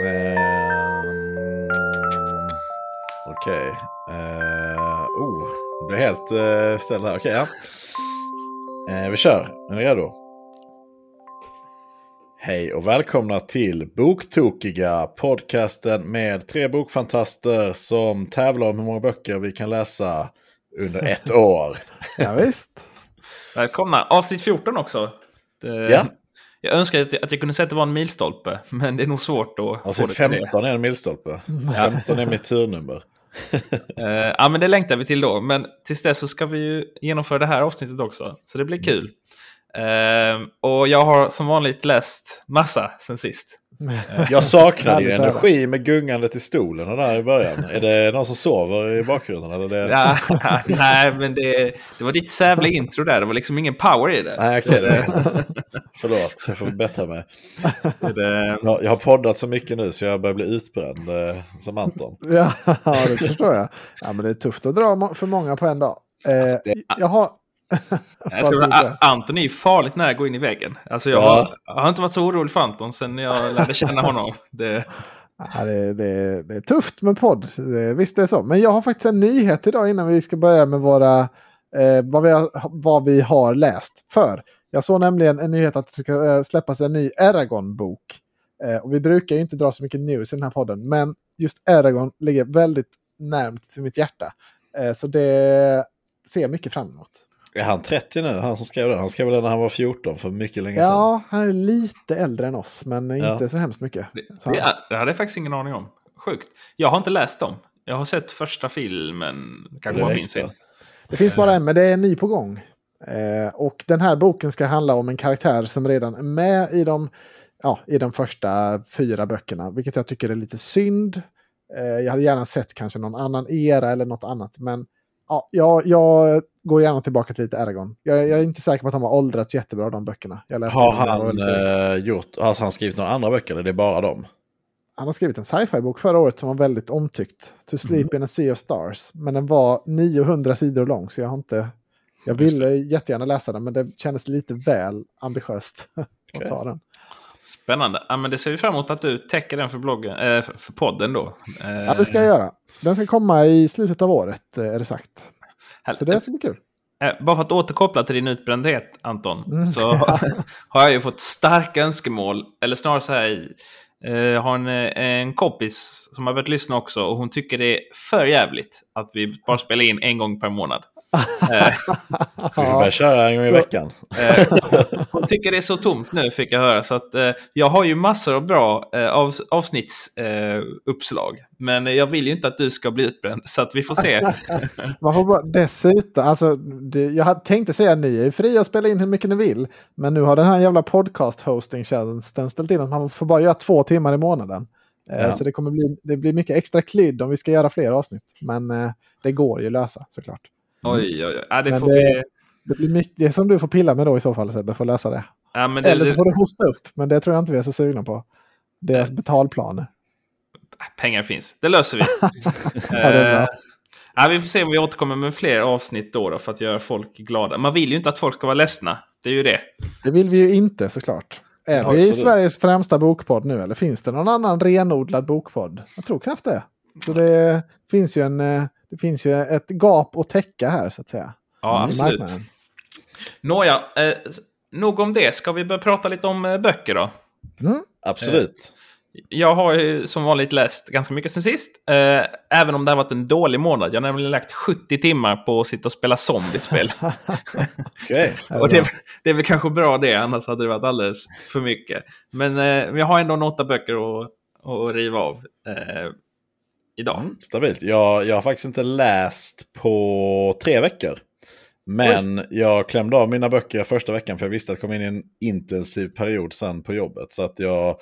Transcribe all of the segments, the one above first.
Ehm, Okej. Eh, oh, det blir helt uh, ställd här. Okej, ja. Eh, vi kör. Är ni redo? Hej och välkomna till Boktokiga, podcasten med tre bokfantaster som tävlar om hur många böcker vi kan läsa under ett år. Ja, visst. Välkomna! Avsnitt 14 också. Det, Ja. Jag önskar att jag, att jag kunde säga att det var en milstolpe, men det är nog svårt att få Avsnitt det till det. 15 är en milstolpe. 15 är mitt turnummer. Eh, ja, men det längtar vi till då. Men tills dess så ska vi ju genomföra det här avsnittet också. Så det blir kul. Eh, och jag har som vanligt läst massa sen sist. Jag saknar din energi med gungandet i stolen där i början. Är det någon som sover i bakgrunden? Eller det... Ja, nej, men det, det var ditt sävliga intro där. Det var liksom ingen power i det. Nej, okej. det... Förlåt, jag får bättra mig. det Jag jag har poddat så mycket nu så jag börjar bli utbränd eh, som Anton. Ja, det förstår jag. Ja, men det är tufft att dra för många på en dag. Eh, Alltså, det- jag har... Jag säga? Anton är ju farligt nära att gå in i väggen. Alltså jag, Ja. har, jag inte varit så orolig för Anton sen jag lärde känna honom. Det, Ja, det, det, det är tufft med podd. Visst det är så. Men jag har faktiskt en nyhet idag innan vi ska börja med våra... Eh, vad, vi har, vad vi har läst. För jag såg nämligen en nyhet att det ska eh, släppas en ny Eragon-bok. Eh, och vi brukar ju inte dra så mycket news i den här podden. Men just Eragon ligger väldigt närmt till mitt hjärta. Eh, så det ser jag mycket fram emot. Är han 30 nu, han som skrev den? Han skrev den när han var 14 för mycket länge sedan. Ja, han är lite äldre än oss, men Ja. inte så hemskt mycket. Så det, han- det hade jag faktiskt ingen aning om. Sjukt. Jag har inte läst dem. Jag har sett första filmen. Kanske Det bara finns en. Det finns bara en, men det är en ny på gång. Eh, och den här boken ska handla om en karaktär som redan är med i de, ja, i de första fyra böckerna, vilket jag tycker är lite synd. Eh, jag hade gärna sett kanske någon annan era eller något annat, men ja, jag, jag går gärna tillbaka till lite Eragon. Jag, jag är inte säker på att de har åldrats jättebra, de böckerna. Jag läste Har han ung. eh, gjort, alltså har han skrivit några andra böcker eller det är bara dem? Han har skrivit en sci-fi-bok förra året som var väldigt omtyckt. To Sleep in a Sea of Stars. Men den var 900 sidor lång, så jag har inte... Jag ville jättegärna läsa den, men det kändes lite väl ambitiöst Okej. att ta den. Spännande. Ja, men det ser vi fram emot att du täcker den för, bloggen, äh, för, podden då. Eh, Ja, det ska jag göra. Den ska komma i slutet av året, eh, är det sagt. Så det ska bli kul. Eh, Bara för att återkoppla till din utbrändhet, Anton, Mm. så har, jag ju fått starka önskemål, eller snarare så här, eh, jag har en, eh, en kompis som har börjat lyssna också och hon tycker det är för jävligt att vi bara spelar in en gång per månad. Eh, Vi får börja köra en gång i veckan. eh, hon tycker det är så tomt nu, fick jag höra. Så att, eh, jag har ju massor av bra eh, av, avsnittsuppslag. Eh, men jag vill ju inte att du ska bli utbränd, så att vi får se. Man får bara, dessutom, alltså, det, jag hade tänkte säga att ni är fria att spela in hur mycket ni vill. Men nu har den här jävla podcast hosting tjänsten ställt in att man får bara göra två timmar i månaden. Eh, Ja. Så det kommer bli, det blir mycket extra klydd om vi ska göra fler avsnitt. Men eh, det går ju att lösa såklart. Oj, oj, oj. Ja, det Men får det- vi... Det blir mycket, det är som du får pilla med då i så fall Sebbe, får läsa det. Ja, det, Eller så får du hosta upp, men det tror jag inte vi är så sugna på. Deras betalplaner. Pengar finns. Det löser vi. Eh, ja, vi får se om vi återkommer med fler avsnitt då, då för att göra folk glada. Man vill ju inte att folk ska vara ledsna. Det är ju det. Det vill vi ju inte såklart. Är Ja, vi absolut. Sveriges främsta bokpodd nu eller finns det någon annan renodlad bokpodd? Jag tror knappt det. Så det finns ju, en, eh, det finns ju ett gap att täcka här så att säga. Ja, absolut. marknaden. Nåja, eh, nog om det. Ska vi börja prata lite om eh, böcker då? Mm. Absolut. Jag har ju som vanligt läst ganska mycket sen sist. Eh, även om det har varit en dålig månad. Jag har nämligen lagt 70 timmar på att sitta och spela zombiespel. Okej. och det, det är väl kanske bra det, annars hade det varit alldeles för mycket. Men eh, jag har ändå en åtta böcker att, att riva av eh, idag. Mm, stabilt. Jag, jag har faktiskt inte läst på tre veckor. Men jag klämde av mina böcker första veckan för jag visste att jag kom in i en intensiv period sen på jobbet. Så att jag,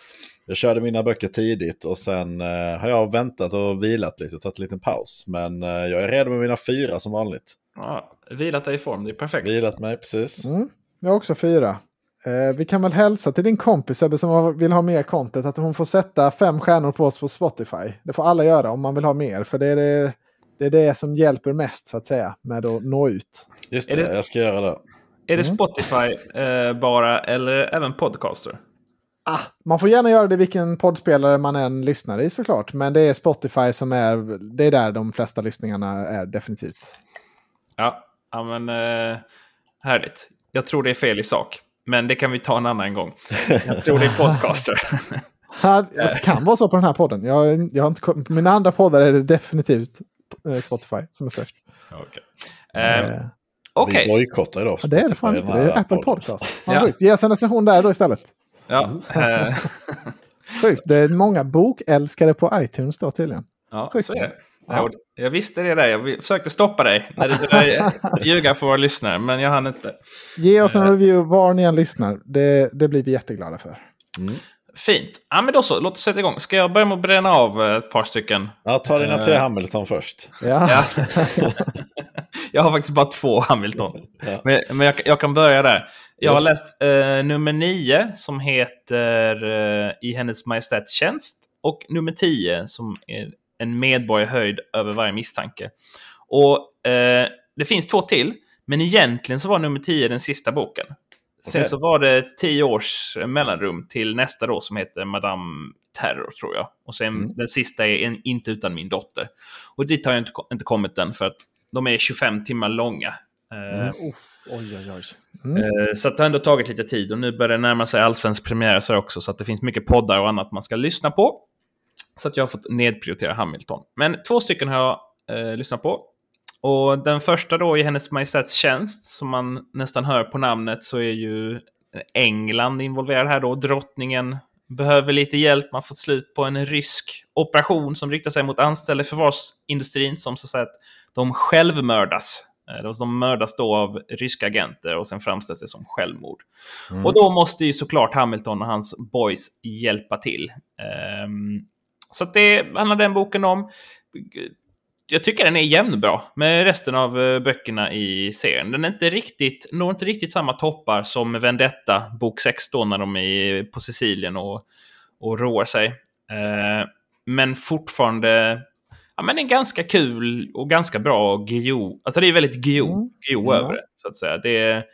jag körde mina böcker tidigt och sen eh, har jag väntat och vilat lite och tagit en liten paus. Men eh, jag är redo med mina fyra som vanligt. Ja, vilat dig i form, det är perfekt. Vilat mig precis. Mm. Jag har också fyra. Eh, vi kan väl hälsa till din kompis Sebbe som vill ha mer content att hon får sätta fem stjärnor på oss på Spotify. Det får alla göra om man vill ha mer. För det är det, det, är det som hjälper mest så att säga med att nå ut. Just det, det- jag ska göra det. Är det Mm. Spotify eh, bara eller även podcaster? Ah, man får gärna göra det vilken poddspelare man än lyssnar i såklart. Men det är Spotify som är, det är där de flesta lyssningarna är definitivt. Ja, ja men eh, härligt. Jag tror det är fel i sak. Men det kan vi ta en annan gång. Jag tror det är podcaster. Det kan vara så på den här podden. Jag, jag har inte, på mina andra poddar är det definitivt eh, Spotify som är störst. Okej. Eh, Eh, Okej. Vi bojkottar idag. ja, det är det fan Spotify, inte. Det är Apple. Podcast. Ja. Ge oss en recension där då istället. Ja, eh, Sjukt. Det är många bokälskare på iTunes då tydligen. ja, Sjukt. så är det. Ja. Jag, visste det där. Jag försökte stoppa dig när du började ljuga för våra lyssnare, men jag hann inte. Ge oss en review var ni än lyssnar. Det, det blir vi jätteglada för. Fint. Ja, men då så. Låt oss sätta igång. Ska jag börja med att bränna av eh, ett par stycken? Ja, ta dina tre Eh. Hamilton först. Ja. Ja. jag har faktiskt bara två Hamilton. Ja. Men, men jag, jag kan börja där. Jag har läst eh, nummer nio som heter eh, I hennes majestäts tjänst och nummer tio som är En medborgare höjd över varje misstanke. Och eh, det finns två till, men egentligen så var nummer tio den sista boken. Sen Okej. så var det ett tio års mellanrum till nästa då som heter Madame Terror tror jag. Och sen Mm. den sista är en, Inte utan min dotter. Och dit har jag inte, inte kommit än för att de är 25 timmar långa. Eh, Mm. Oj, oj, oj. Mm. Eh, Så det har ändå tagit lite tid och nu börjar det närma sig allsvensk premiär så också så att det finns mycket poddar och annat man ska lyssna på. Så att jag har fått nedprioritera Hamilton. Men två stycken har jag eh, lyssnat på. Och den första då i Hennes Majestäts tjänst, som man nästan hör på namnet, så är ju England involverad här då. Drottningen behöver lite hjälp. Man har fått slut på en rysk operation som riktar sig mot anställda i försvarsindustrin som så att säga att de självmördas. Eh, De mördas då av ryska agenter och sen framställs det som självmord. Mm. Och då måste ju såklart Hamilton och hans boys hjälpa till. Ehm, så det handlar den boken om. Jag tycker den är jämnbra med resten av eh, böckerna i serien. Den är inte riktigt, når inte riktigt samma toppar som Vendetta, bok 6 då, när de är på Sicilien och, och roar sig. Eh, men fortfarande ja, men en ganska kul och ganska bra GO. Alltså det är väldigt GO, Mm. Över det, så att säga. Det är,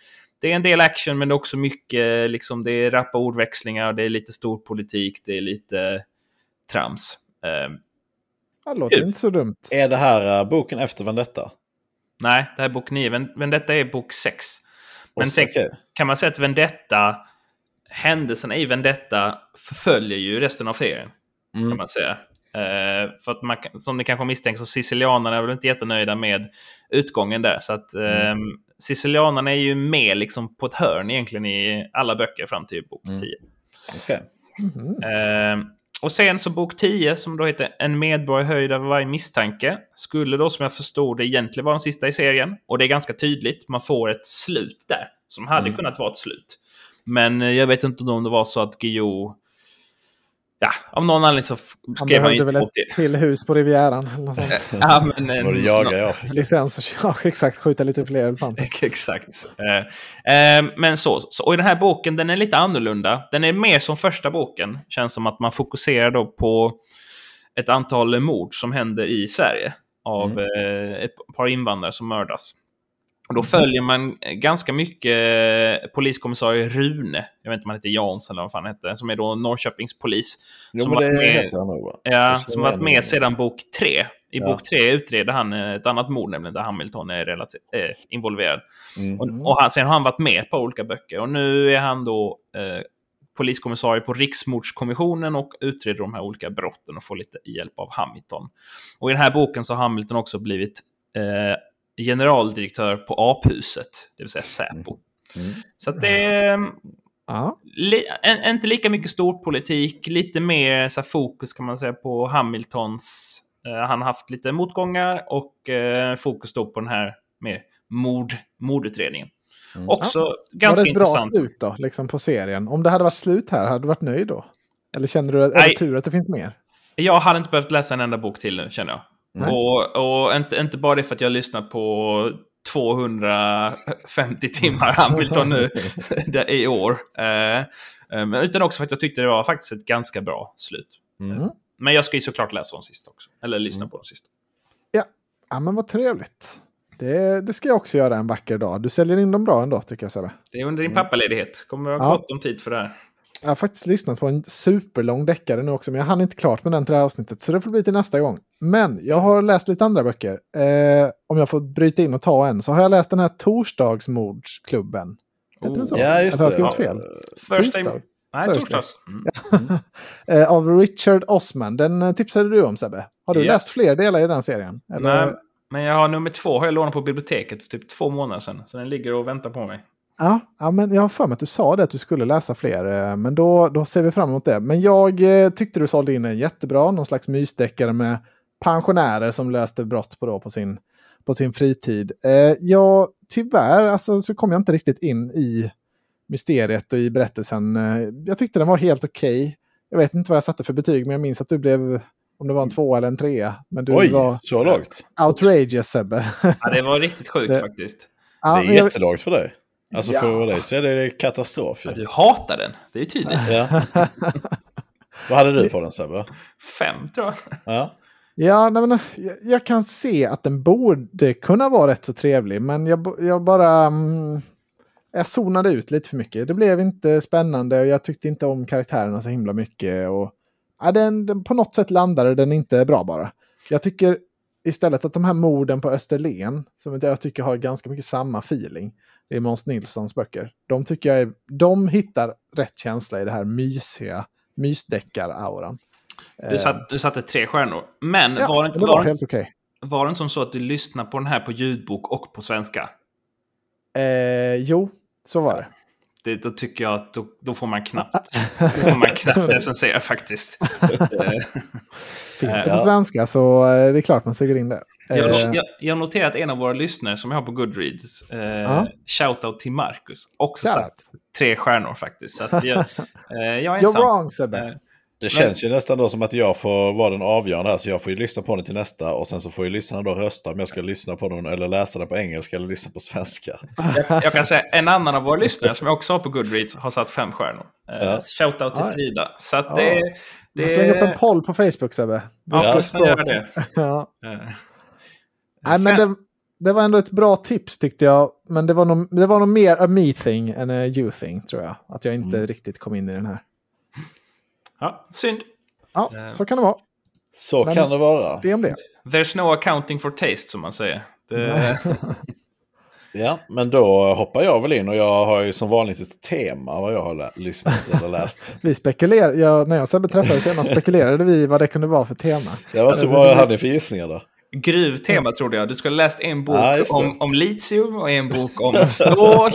det är en del action, men det är också mycket, liksom, det är rappa ordväxlingar, det är lite stor politik, det är lite trams. Eh, Det låter Kul. inte så dumt. Är det här uh, boken efter Vendetta? nej, det här är bok 9, men, men detta är bok 6. Men sen okej. kan man säga att Vendetta, händelserna i Vendetta förföljer ju resten av serien. kan Mm. man säga. Eh, för att man, kan- som ni kanske misstänker så sicilianerna är väl inte jättenöjda med utgången där. Så att eh, sicilianerna är ju med liksom på ett hörn egentligen i alla böcker fram till bok Mm. 10. Okej. Mhm. Eh, och sen så bok 10 som då heter En medborgare höjd över varje misstanke. Skulle då som jag förstod det egentligen vara den sista i serien. Och det är ganska tydligt. Man får ett slut där. Som hade Mm. kunnat vara ett slut. Men eh, jag vet inte om det var så att Guillou... Ja, av någon anledning så skrev han ju väl två ett till. till hus på Rivieran. Eller något sånt. Ja, men, eh, Var det jagar jag fick? Licens och ja, exakt skjuta lite fler elefanter. Exakt. Eh, eh, men så, så. Och i den här boken, den är lite annorlunda. Den är mer som första boken. Känns som att man fokuserar då på ett antal mord som händer i Sverige. Av eh, ett par invandrare som mördas. Och då följer man ganska mycket eh, poliskommissarie Rune. Jag vet inte om han heter Jansson eller vad fan han heter. Som är då Norrköpings polis. Jo, som varit med- han? Ja, som varit med sedan bok tre. I Ja. bok tre utreder han eh, ett annat mord, nämligen där Hamilton är relativt, eh, involverad. Mm. Och, och han, sen har han varit med par olika böcker. Och nu är han då eh, poliskommissarie på Riksmordskommissionen och utreder de här olika brotten och får lite hjälp av Hamilton. Och i den här boken så har Hamilton också blivit eh, generaldirektör på aphuset, det vill säga Säpo. Mm. Så att det är Ja. li, en, inte lika mycket storpolitik, lite mer så fokus kan man säga på Hamiltons... Eh, han har haft lite motgångar och eh, fokus då på den här mer mord, mordutredningen. Mm. Också Var ganska det ett bra intressant. slut då, liksom på serien? Om det hade varit slut här, hade du varit nöjd då? Eller känner du att är det tur att det finns mer? Jag hade inte behövt läsa en enda bok till nu, känner jag. Nej. Och, och inte, inte bara det för att jag har lyssnat på 250 timmar Hamilton nu i år. Eh, eh, men utan också för att jag tyckte det var faktiskt ett ganska bra slut. Mm. Mm. Men jag ska ju såklart läsa de sista också. Eller lyssna Mm. på de sista. Ja, men vad trevligt. Det, det ska jag också göra en vacker dag. Du säljer in dem bra ändå, tycker jag Sebbe. Det är under din Mm. pappaledighet. Kommer att Ja. ha gott om tid för det här. Jag har faktiskt lyssnat på en superlång deckare nu också, men jag hann inte klart med den till det här avsnittet. Så det får bli till nästa gång. Men jag har läst lite andra böcker. Eh, om jag får bryta in och ta en, så har jag läst den här Torsdagsmordsklubben. Heter den så? Oh. Ja, just Eller har jag skrivit fel? First Tisdag. Nej, torsdags. Mm. Eh, av Richard Osman. Den eh, tipsade du om Sebbe. Har du Ja. läst fler delar i den serien? Eller? Nej, men jag har nummer två har jag lånat på biblioteket för typ två månader sedan. Så den ligger och väntar på mig. Ja, ja, men jag har för mig att du sa det att du skulle läsa fler. eh, Men då, då ser vi fram emot det. Men jag eh, tyckte du sålde in en jättebra, någon slags mysdeckare med pensionärer som löste brott på, då, på, sin, på sin fritid. Eh, jag, tyvärr alltså, så kom jag inte riktigt in i mysteriet och i berättelsen. Eh, jag tyckte den var helt okej. Jag vet inte vad jag satte för betyg, men jag minns att du blev, om det var en tvåa eller en trea. Men du Oj, var så lågt. outrageous Sebbe. Ja, det var riktigt sjukt Det- faktiskt. Ja, det är jättelågt för dig. Alltså Ja. för dig så är det katastrof. Ja, du hatar den. Det är ju tydligt. Ja. Vad hade du på den Sebbe? Fem, tror jag. Ja. Ja, nej, men, jag, jag kan se att den borde kunna vara rätt så trevlig, men jag, jag bara... Mm, jag zonade ut lite för mycket. Det blev inte spännande och jag tyckte inte om karaktärerna så himla mycket. Och, ja, den, den, på något sätt landade den inte bra bara. Jag tycker istället att de här morden på Österlen, som jag tycker har ganska mycket samma feeling i Måns Nilssons böcker, de tycker jag är, de hittar rätt känsla i det här mysiga, mysdeckar-auran. Du, satt, du satte tre stjärnor. Men Ja, var, det inte, det var, var det- helt okej. var det inte som så att du lyssnade på den här på ljudbok och på svenska? Eh, jo, så var det. Det, då tycker jag att då, då får man knappt, då får man knappt recensera faktiskt. Eh, Finns det på svenska så eh, det är klart man suger in det. Jag, Eh, jag, jag noterar att en av våra lyssnare som jag har på Goodreads, eh, Ja. shoutout till Marcus, också Shoutout. satt tre stjärnor faktiskt. Så jag, eh, jag är You're ensam. wrong Sebbe. Det känns ju nästan då som att jag får vara den avgörande här, så jag får ju lyssna på den till nästa och sen så får ju lyssnarna då rösta om jag ska lyssna på den eller läsa den på engelska eller lyssna på svenska. jag, jag kan säga en annan av våra lyssnare som jag också har på Goodreads har satt fem stjärnor. Eh, Ja. Shoutout till Aj. Frida. Så att Ja. det, Du det får slänga upp en poll på Facebook Sebbe. Ja, Ja. jag ska göra det. Ja. Eh, Nej, men det, det var ändå ett bra tips tyckte jag. Men det var nog, det var nog mer a me thing än a you thing tror jag. Att jag inte Mm. riktigt kom in i den här. Ja, synd. Ja, Eh. så kan det vara. Så Men- kan det vara. Det om det. There's no accounting for taste som man säger. Det, Ja, men då hoppar jag väl in och jag har ju som vanligt ett tema vad jag har lä- lyssnat eller läst. Vi spekulerar, jag, när jag Sebbe träffades senast spekulerade vi vad det kunde vara för tema. Inte vad jag hade för gissningar då. Gruvtema trodde jag. Du skulle ha läst en bok Ja, om, om litium och en bok om stål.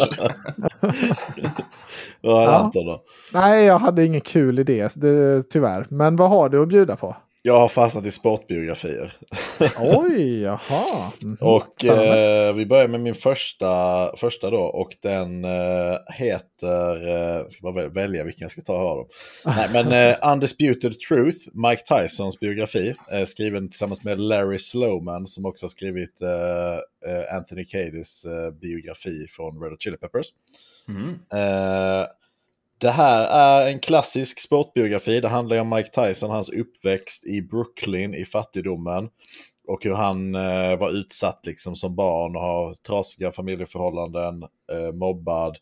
Vad Ja. Anton då? Nej, jag hade ingen kul idé, det, tyvärr. Men vad har du att bjuda på? Jag har fastnat i sportbiografier. Oj, jaha. Mhm. Och eh, vi börjar med min första, första då och den eh, heter, eh, jag ska bara väl- välja vilken jag ska ta av dem. Nej, men eh, Undisputed Truth, Mike Tysons biografi, eh, skriven tillsammans med Larry Slowman som också har skrivit eh, eh, Anthony Cadys eh, biografi från Red Hot Chili Peppers. Mm. Det här är en klassisk sportbiografi. Det handlar om Mike Tyson, hans uppväxt i Brooklyn i fattigdomen. Och hur han eh, var utsatt liksom som barn och har trasiga familjeförhållanden, eh, mobbad,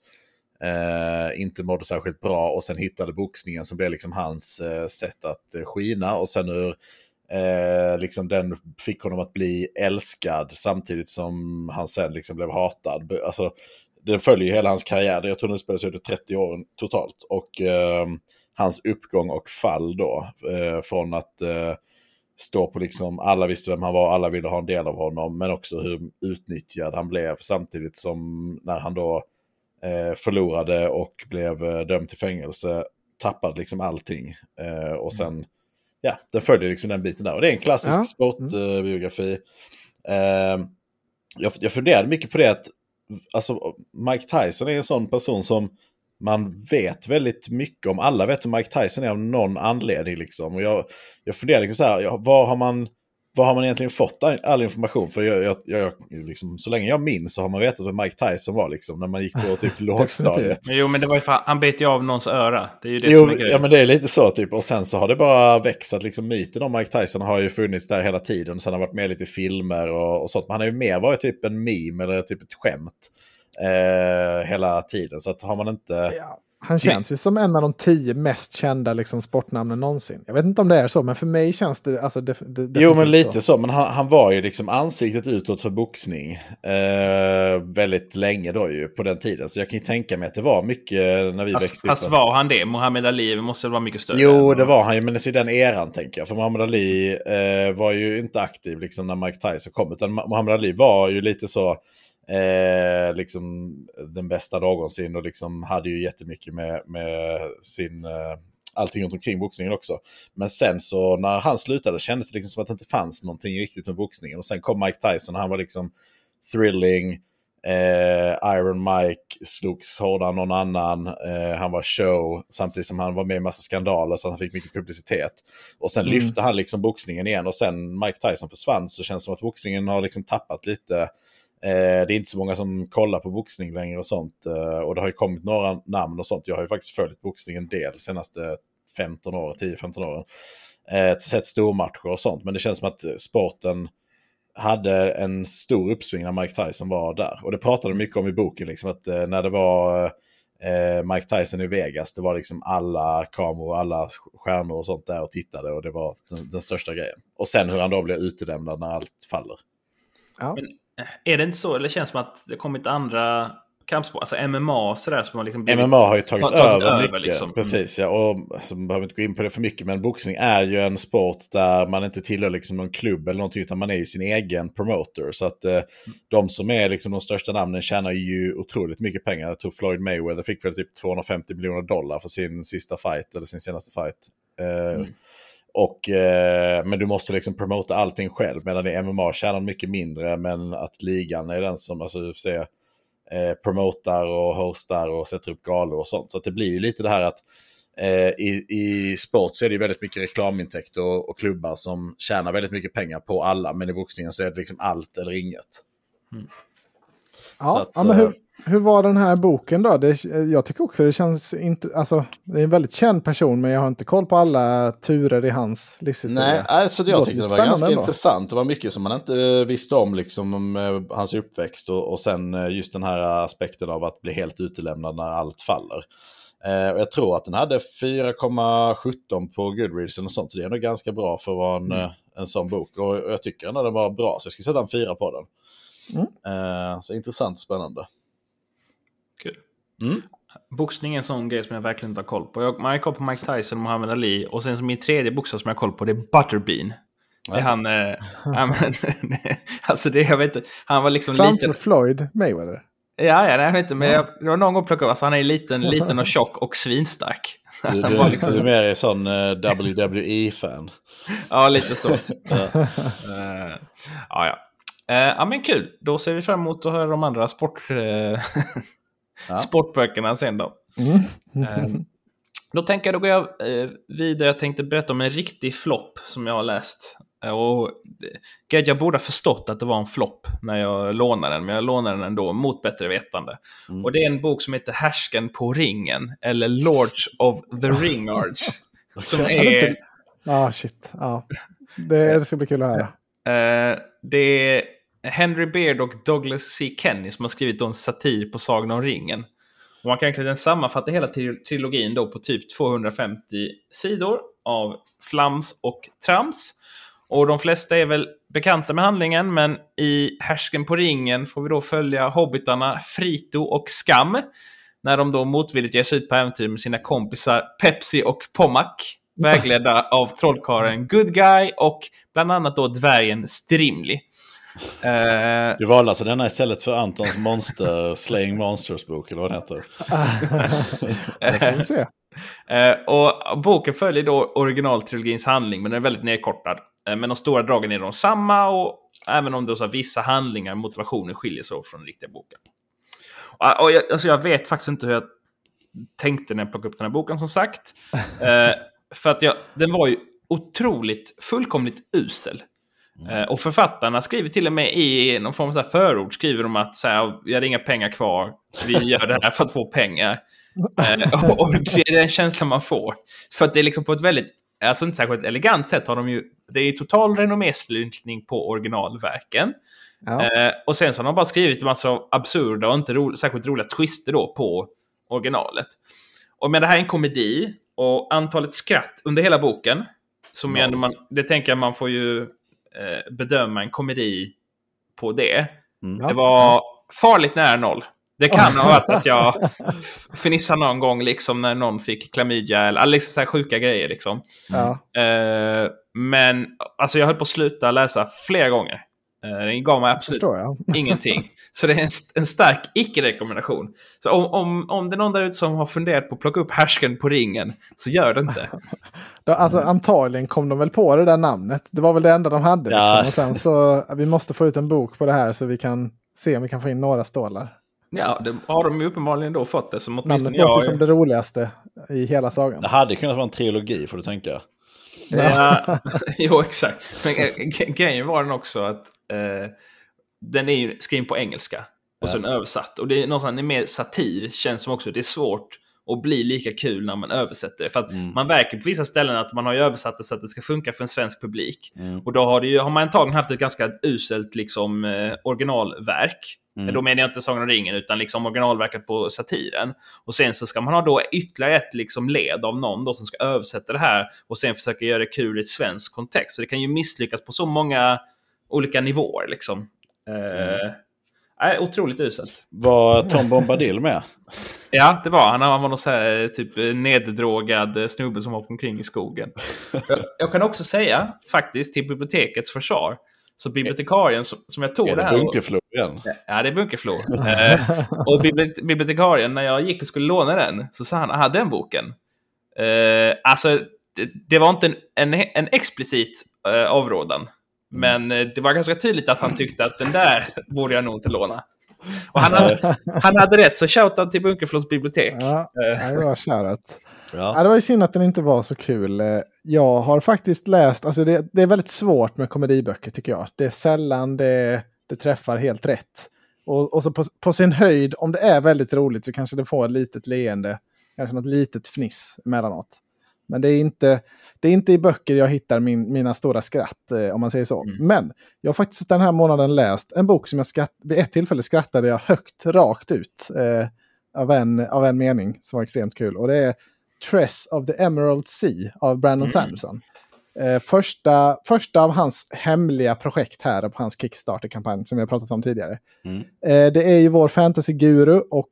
eh, inte mådde särskilt bra och sen hittade boxningen som blev liksom hans eh, sätt att eh, skina. Och sen hur eh, liksom den fick honom att bli älskad samtidigt som han sen liksom blev hatad. Alltså, den följer hela hans karriär. Jag tror den spelas i 30 år totalt. Och eh, hans uppgång och fall då. Eh, från att eh, stå på liksom, alla visste vem han var, alla ville ha en del av honom. Men också hur utnyttjad han blev samtidigt som när han då eh, förlorade och blev eh, dömd till fängelse. Tappade liksom allting. Eh, och sen, ja, den följer liksom den biten där. Och det är en klassisk Ja. sportbiografi. Eh, jag, jag funderade mycket på det att alltså, Mike Tyson är en sån person som man vet väldigt mycket om. Alla vet hur Mike Tyson är av någon anledning. Liksom. Och jag, jag funderar liksom så här, var har man... Var har man egentligen fått all, information? För jag, jag, jag, liksom, så länge jag minns så har man vetat vem Mike Tyson var liksom, när man gick på typ lågstadiet. Jo, men det var ju för han bet ju av någons öra. Det är ju det Jo, som är grejen. ja men det är lite så typ. Och sen så har det bara växt att liksom myten om Mike Tyson har ju funnits där hela tiden. Sen har han varit med lite i filmer och, och sånt. Men han har ju mer varit typ en meme eller typ ett skämt. Eh, hela tiden. Så att har man inte... Ja. Han känns ju som en av de tio mest kända liksom, sportnamnen någonsin. Jag vet inte om det är så, men för mig känns det... Alltså, det, det jo, men lite så. så. Men han, han, var ju liksom ansiktet utåt för boxning eh, väldigt länge då ju på den tiden. Så jag kan ju tänka mig att det var mycket när vi fast, växte upp. Fast var han det? Muhammad Ali måste väl vara mycket större? Jo, det var han ju, men det är den eran tänker jag. För Muhammad Ali eh, var ju inte aktiv liksom när Mike Tyson kom. Utan Muhammad Ali var ju lite så eh, liksom den bästa någonsin och liksom hade ju jättemycket med, med sin, eh, allting runt omkring boxningen också. Men sen så när han slutade kändes det liksom som att det inte fanns någonting riktigt med boxningen. Och sen kom Mike Tyson och han var liksom thrilling. Eh, Iron Mike slogs hårdare än någon annan. Eh, han var show samtidigt som han var med i massa skandaler så han fick mycket publicitet. Och sen mm. lyfte han liksom boxningen igen och sen Mike Tyson försvann så känns det som att boxningen har liksom tappat lite det är inte så många som kollar på boxning längre och sånt. Eh, och det har ju kommit några namn och sånt. Jag har ju faktiskt följt boxning en del de senaste 15 åren, 10-15 åren. Eh, sett stormatcher och sånt. Men det känns som att sporten hade en stor uppsving när Mike Tyson var där. Och det pratade mycket om i boken, liksom, att eh, när det var eh, Mike Tyson i Vegas, det var liksom alla kameror, alla stjärnor och sånt där och tittade och det var den, den största grejen. Och sen hur han då blev utelämnad när allt faller. Ja. Men är det inte så, eller känns det som att det kommit andra kampsport, alltså MMA sådär som har liksom blivit, MMA har ju tagit, tagit över, över mycket. Liksom. Precis, ja. Och alltså, man behöver inte gå in på det för mycket, men boxning är ju en sport där man inte tillhör liksom någon klubb eller någonting, utan man är ju sin egen promoter. Så att eh, de som är liksom de största namnen tjänar ju otroligt mycket pengar. Jag tror Floyd Mayweather fick väl typ 250 miljoner dollar för sin sista fight, eller sin senaste fight. Eh, mm. Och, eh, men du måste liksom promota allting själv. Medan i MMA tjänar mycket mindre. Men att ligan är den som alltså, säga, eh, promotar och hostar och sätter upp galor och sånt. Så det blir ju lite det här att eh, i, i sport så är det väldigt mycket reklamintäkter och, och, klubbar som tjänar väldigt mycket pengar på alla. Men i boxningen så är det liksom allt eller inget. Mm. Ja, att, ja, men hur, eh, hur var den här boken då? Det, jag tycker också det känns inte... Alltså, det är en väldigt känd person men jag har inte koll på alla turer i hans livshistoria. Nej, alltså jag tyckte det var ganska ändå. intressant. Det var mycket som man inte visste om, liksom om uh, hans uppväxt och, och sen uh, just den här aspekten av att bli helt utelämnad när allt faller. Uh, och jag tror att den hade 4,17 på Goodreads och sånt, så det är nog ganska bra för att vara en, mm. en sån bok. Och, och jag tycker ändå den var bra, så jag ska sätta en fyra på den. Mm. så intressant och spännande. Kul. Mm. Boxning är en sån grej som jag verkligen inte har koll på. Jag, man har koll på Mike Tyson och Muhammad Ali. Och sen som min tredje boxare som jag har koll på det är Butterbean. Det är han... Eh, alltså det, jag vet inte. Han var liksom Framför liten... Floyd Mayweather? Ja, ja, jag vet inte. Men jag, det var någon gång plockade. Alltså han är liten, liten och tjock och svinstark. Du, du, liksom... du är mer sån uh, WWE-fan. ja, lite så. ja. Uh, ja, ja. Uh, ja, men kul. Då ser vi fram emot att höra de andra sport... ja. sportböckerna sen då. Mm. Mm. då tänker jag, då går jag eh, vidare. Jag tänkte berätta om en riktig flopp som jag har läst. Eh, och jag borde ha förstått att det var en flopp när jag lånade den, men jag lånade den ändå mot bättre vetande. Mm. Och det är en bok som heter Härsken på ringen, eller Lords of the Ringards. som är... Ja, ah, shit. Ah. Det, det ska bli kul att höra. Uh, det är Henry Beard och Douglas C. Kenny som har skrivit en satir på Sagan om ringen. Och man kan egentligen sammanfatta hela trilogin då på typ 250 sidor av flams och trams. Och de flesta är väl bekanta med handlingen, men i Härsken på ringen får vi då följa hobbitarna Frito och Skam. När de då motvilligt ger sig ut på äventyr med sina kompisar Pepsi och Pommac. Vägledda av trollkaren Good Guy och bland annat då dvärgen Strimli. Uh, du valde alltså denna istället för Antons Monster Slaying Monsters-bok, eller vad den heter. det kan vi se. Uh, och boken följer då originaltrilogins handling, men den är väldigt nedkortad. Uh, men de stora dragen är de samma, och även om det så vissa handlingar och motivationer skiljer sig från den riktiga boken. Och, och jag, alltså jag vet faktiskt inte hur jag tänkte när jag plockade upp den här boken, som sagt. för att jag, den var ju otroligt, fullkomligt usel. Mm. Och författarna skriver till och med i någon form av förord skriver de att så här, vi har inga pengar kvar, vi gör det här för att få pengar. Eh, och, det är den känslan man får. För att det är liksom på ett väldigt, alltså inte särskilt elegant sätt har de ju, det är total renomméslintning på originalverken. Ja. Eh, och sen så har de bara skrivit en massa absurda och inte ro, särskilt roliga twister då på originalet. och men det här är en komedi och antalet skratt under hela boken, som Ja. man, det tänker jag man får ju eh, bedöma en komedi på det. Mm. Det var farligt nära noll. Det kan ha varit att jag fnissade någon gång liksom när någon fick klamydia eller liksom så här sjuka grejer liksom. Ja. Eh, men alltså jag höll på att sluta läsa flera gånger. Eh, den gav mig absolut ingenting. Så det är en, en stark icke-rekommendation. Så om, om, om det är någon där ute som har funderat på att plocka upp härsken på ringen, så gör det inte. Alltså, antagligen kom de väl på det där namnet. Det var väl det enda de hade. Ja. Liksom. Och sen så, vi måste få ut en bok på det här så vi kan se om vi kan få in några stålar. Ja, det har de ju uppenbarligen då fått det. Som åtminstone Namnet låter jag... som det roligaste i hela sagan. Det hade kunnat vara en trilogi får du tänka. Ja, jo, exakt. Men eh, grejen var den också att eh, den är ju skriven på engelska och sen översatt. Och det är någonstans mer satir, känns som också. Det är svårt att bli lika kul när man översätter det. För att man verkar på vissa ställen att man har översatt det så att det ska funka för en svensk publik. Och då har, ju, har man antagligen haft ett ganska uselt liksom, eh, originalverk. Men Då menar jag inte Sagan om ringen, utan liksom originalverket på satiren. Och sen så ska man ha då ytterligare ett liksom led av någon då som ska översätta det här och sen försöka göra det kul i ett svensk kontext. Så det kan ju misslyckas på så många olika nivåer. Liksom. Eh, nej, otroligt uselt. Var Tom Bombadil med? Ja, det var han. Han var någon så här typ eh, neddrogad eh, snubbe som hoppade omkring i skogen. jag, jag kan också säga, faktiskt, till bibliotekets försvar, så bibliotekarien som, som jag tog Är det det här... och- Bunkeflo igen? Ja, det är Bunkeflo. Eh, och bibli- bibliotekarien, när jag gick och skulle låna den, så sa han, aha, den boken. Eh, alltså, det, det var inte en, en, en explicit eh, avrådan. Men eh, det var ganska tydligt att han tyckte att den där borde jag nog inte låna. Och han hade, han hade rätt, så shoutout till Bunkeflos bibliotek. Ja, Eh, det var kärat. Ja, Ja. det var ju synd att den inte var så kul. Eh, Jag har faktiskt läst, alltså det, det är väldigt svårt med komediböcker tycker jag. Det är sällan det, det träffar helt rätt. Och, och så på, på sin höjd, om det är väldigt roligt så kanske det får ett litet leende, kanske något litet fniss emellanåt. Men det är inte, det är inte i böcker jag hittar min, mina stora skratt, eh, om man säger så. Mm. Men jag har faktiskt den här månaden läst en bok som jag skratt, vid ett tillfälle skrattade jag högt rakt ut. Eh, av, en, av en mening som var extremt kul. Och det är Tress of the Emerald Sea av Brandon Mm. Sanderson. Eh, första, första av hans hemliga projekt här på hans Kickstarter-kampanj som vi har pratat om tidigare. Mm. Eh, det är ju vår fantasy-guru och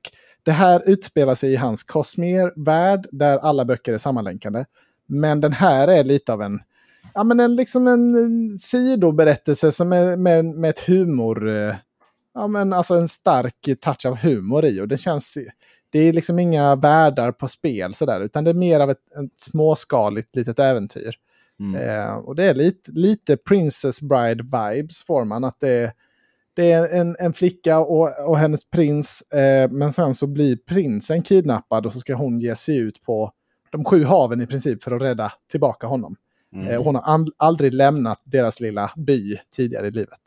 det här utspelar sig i hans Cosmere-värld där alla böcker är sammanlänkade. Men den här är lite av en, ja men en, liksom en sidoberättelse som är med, med ett humor, eh, ja men alltså en stark touch av humor i. Och det känns, det är liksom inga världar på spel sådär, utan det är mer av ett, ett småskaligt litet äventyr. Mm. Eh, och det är lite, lite Princess Bride-vibes får man. Att det, det är en, en flicka och, och hennes prins, eh, men sen så blir prinsen kidnappad och så ska hon ge sig ut på de sju haven i princip för att rädda tillbaka honom. Mm. Eh, hon har aldrig lämnat deras lilla by tidigare i livet.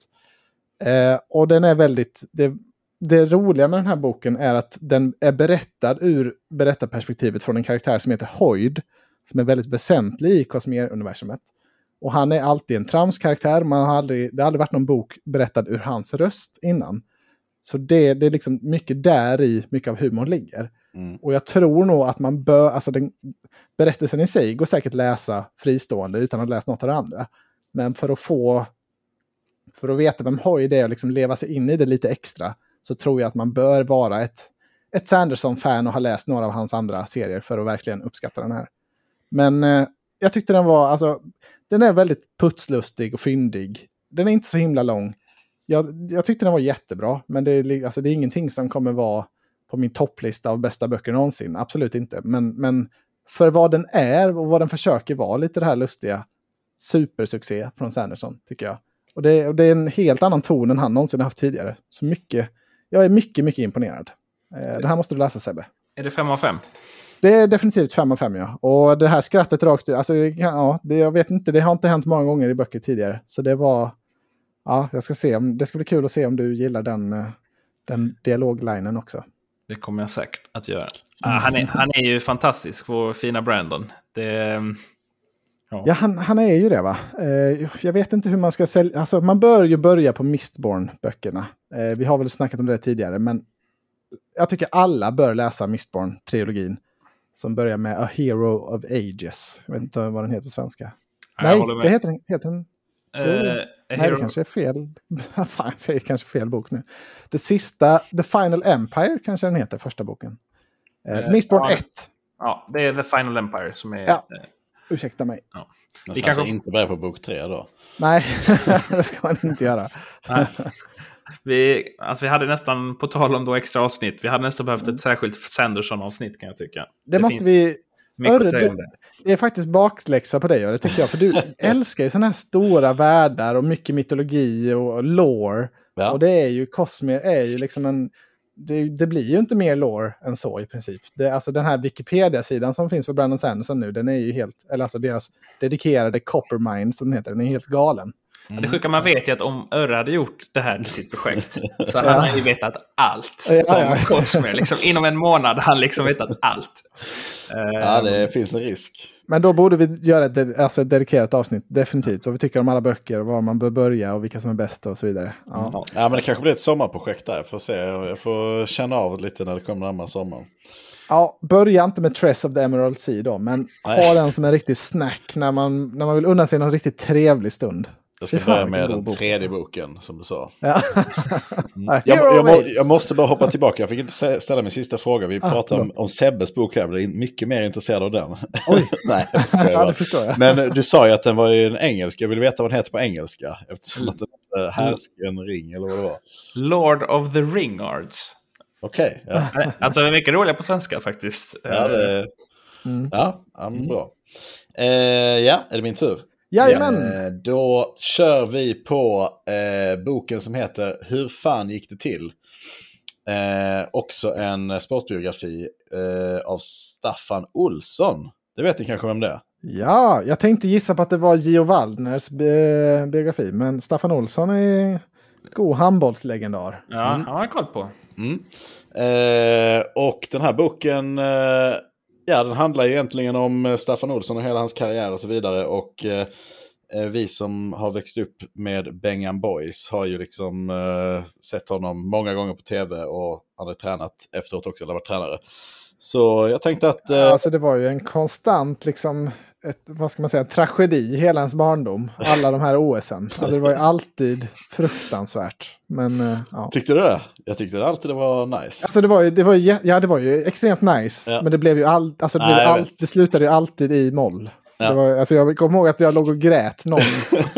Eh, och den är väldigt... Det, det roliga med den här boken är att den är berättad ur berättarperspektivet från en karaktär som heter Hoyd. Som är väldigt väsentlig i Cosmere-universumet. Och han är alltid en tramskaraktär. Man har aldrig, det har aldrig varit någon bok berättad ur hans röst innan. Så det, det är liksom mycket där i mycket av humorn ligger. Mm. Och jag tror nog att man bör, alltså den, berättelsen i sig går säkert läsa fristående utan att ha läst något av det andra. Men för att få, för att veta vem Hoyd är och liksom leva sig in i det lite extra, så tror jag att man bör vara ett, ett Sanderson-fan och ha läst några av hans andra serier för att verkligen uppskatta den här. Men eh, jag tyckte den var, alltså, den är väldigt putslustig och fyndig. Den är inte så himla lång. Jag, jag tyckte den var jättebra, men det är, alltså, det är ingenting som kommer vara på min topplista av bästa böcker någonsin. Absolut inte. Men, men för vad den är och vad den försöker vara, lite det här lustiga, supersuccé från Sanderson, tycker jag. Och det, och det är en helt annan ton än han någonsin haft tidigare. Så mycket, jag är mycket, mycket imponerad. Eh, det här måste du läsa Sebbe. Är det fem av fem? Det är definitivt 5 av 5 ja. Och det här skrattet rakt ut, alltså ja, det, jag vet inte, det har inte hänt många gånger i böcker tidigare. Så det var, ja, jag ska se, om, det ska bli kul att se om du gillar den, eh, den dialoglinen också. Det kommer jag säkert att göra. Ah, han, är, han är ju fantastisk, vår fina Brandon. Det, ja. Ja, han, han är ju det va. Eh, jag vet inte hur man ska sälja, alltså man bör ju börja på Mistborn-böckerna. Eh, vi har väl snackat om det tidigare, men jag tycker alla bör läsa Mistborn-trilogin. Som börjar med A Hero of Ages. Jag vet inte vad den heter på svenska. Nej, med. det heter den. Heter den Eh, Nej, det kanske är fel. Fan, jag säger kanske fel bok nu. Det sista, The Final Empire kanske den heter, första boken. Eh, Mistborn ja. 1. Ja, det är The Final Empire som är... Ja. Ursäkta mig. Den Vi vi kanske- inte börjar på bok tre då. Nej, det ska man inte göra. Vi, alltså vi hade nästan, på tal om då extra avsnitt, vi hade nästan behövt ett särskilt Sanderson-avsnitt kan jag tycka. Det, måste finns vi... Örre, du- det. Det är faktiskt bakläxa på dig, det tycker jag. För du älskar ju sådana här stora världar och mycket mytologi och lore. Ja. Och det är ju, Cosmere är ju liksom en... Det, det blir ju inte mer lore än så i princip. Det, alltså den här Wikipedia-sidan som finns för Brandon Sanderson nu, den är ju helt... Eller alltså deras dedikerade Coppermind som den heter, den är helt galen. Det sjuka man vet är att om Örre hade gjort det här till sitt projekt så hade han ju vetat allt Ja, ja. om Cosmere. Liksom, inom en månad hade han liksom vetat allt. Ja, det finns en risk. Men då borde vi göra ett, ded- alltså ett dedikerat avsnitt, definitivt. Vad vi tycker om alla böcker, var man bör börja och vilka som är bäst och så vidare. Ja. Ja. Ja, men det kanske blir ett sommarprojekt där. Jag får se. Jag får känna av lite när det kommer närmare sommaren. Ja, börja inte med Tress of the Emerald Sea då, men Nej. ha den som en riktig snack när man, när man vill unna sig någon riktigt trevlig stund. Jag ska börja med den bok, tredje alltså. boken, som du sa. Ja. Jag, Hero jag, må, Ages. jag måste bara hoppa tillbaka. Jag fick inte ställa min sista fråga. Vi Ah, pratade om, om Sebbes bok här. Jag blev mycket mer intresserad av den. Oj. Nej, jag ja, bara. det förstår jag. Men du sa ju att den var ju en engelska. Jag vill veta vad den heter på engelska. Eftersom att den heter Härsken ring eller vad det var. Lord of the Ringards. Okej, ja. Alltså det är mycket roligare på svenska faktiskt. Ja, det, Mm. ja, ja men bra. Eh, ja, är det min tur? Jajamän! Eh, då kör vi på eh, boken som heter Hur fan gick det till? Eh, också en sportbiografi eh, av Staffan Olsson. Det vet ni kanske vem det är? Ja, jag tänkte gissa på att det var Gio Waldners bi- biografi, men Staffan Olsson är god handbollslegendar. Ja, Mm. han har jag koll på. Mm. Eh, och den här boken, eh, ja den handlar ju egentligen om eh, Staffan Olsson och hela hans karriär och så vidare. Och eh, eh, vi som har växt upp med Bengan Boys har ju liksom eh, sett honom många gånger på tv och han har tränat efteråt också, eller varit tränare. Så jag tänkte att... Eh, Alltså det var ju en konstant, liksom, ett, vad ska man säga, tragedi hela ens barndom. Alla de här OSen. Alltså det var ju alltid fruktansvärt. Men eh, ja. Tyckte du det? Jag tyckte alltid det var nice. Alltså det var ju, det var ju, ja, det var ju extremt nice. Ja. Men det blev ju all, alltså det, blev Nej, allt, det slutade ju alltid i moll. Ja. Det var, alltså jag kommer ihåg att jag låg och grät någon,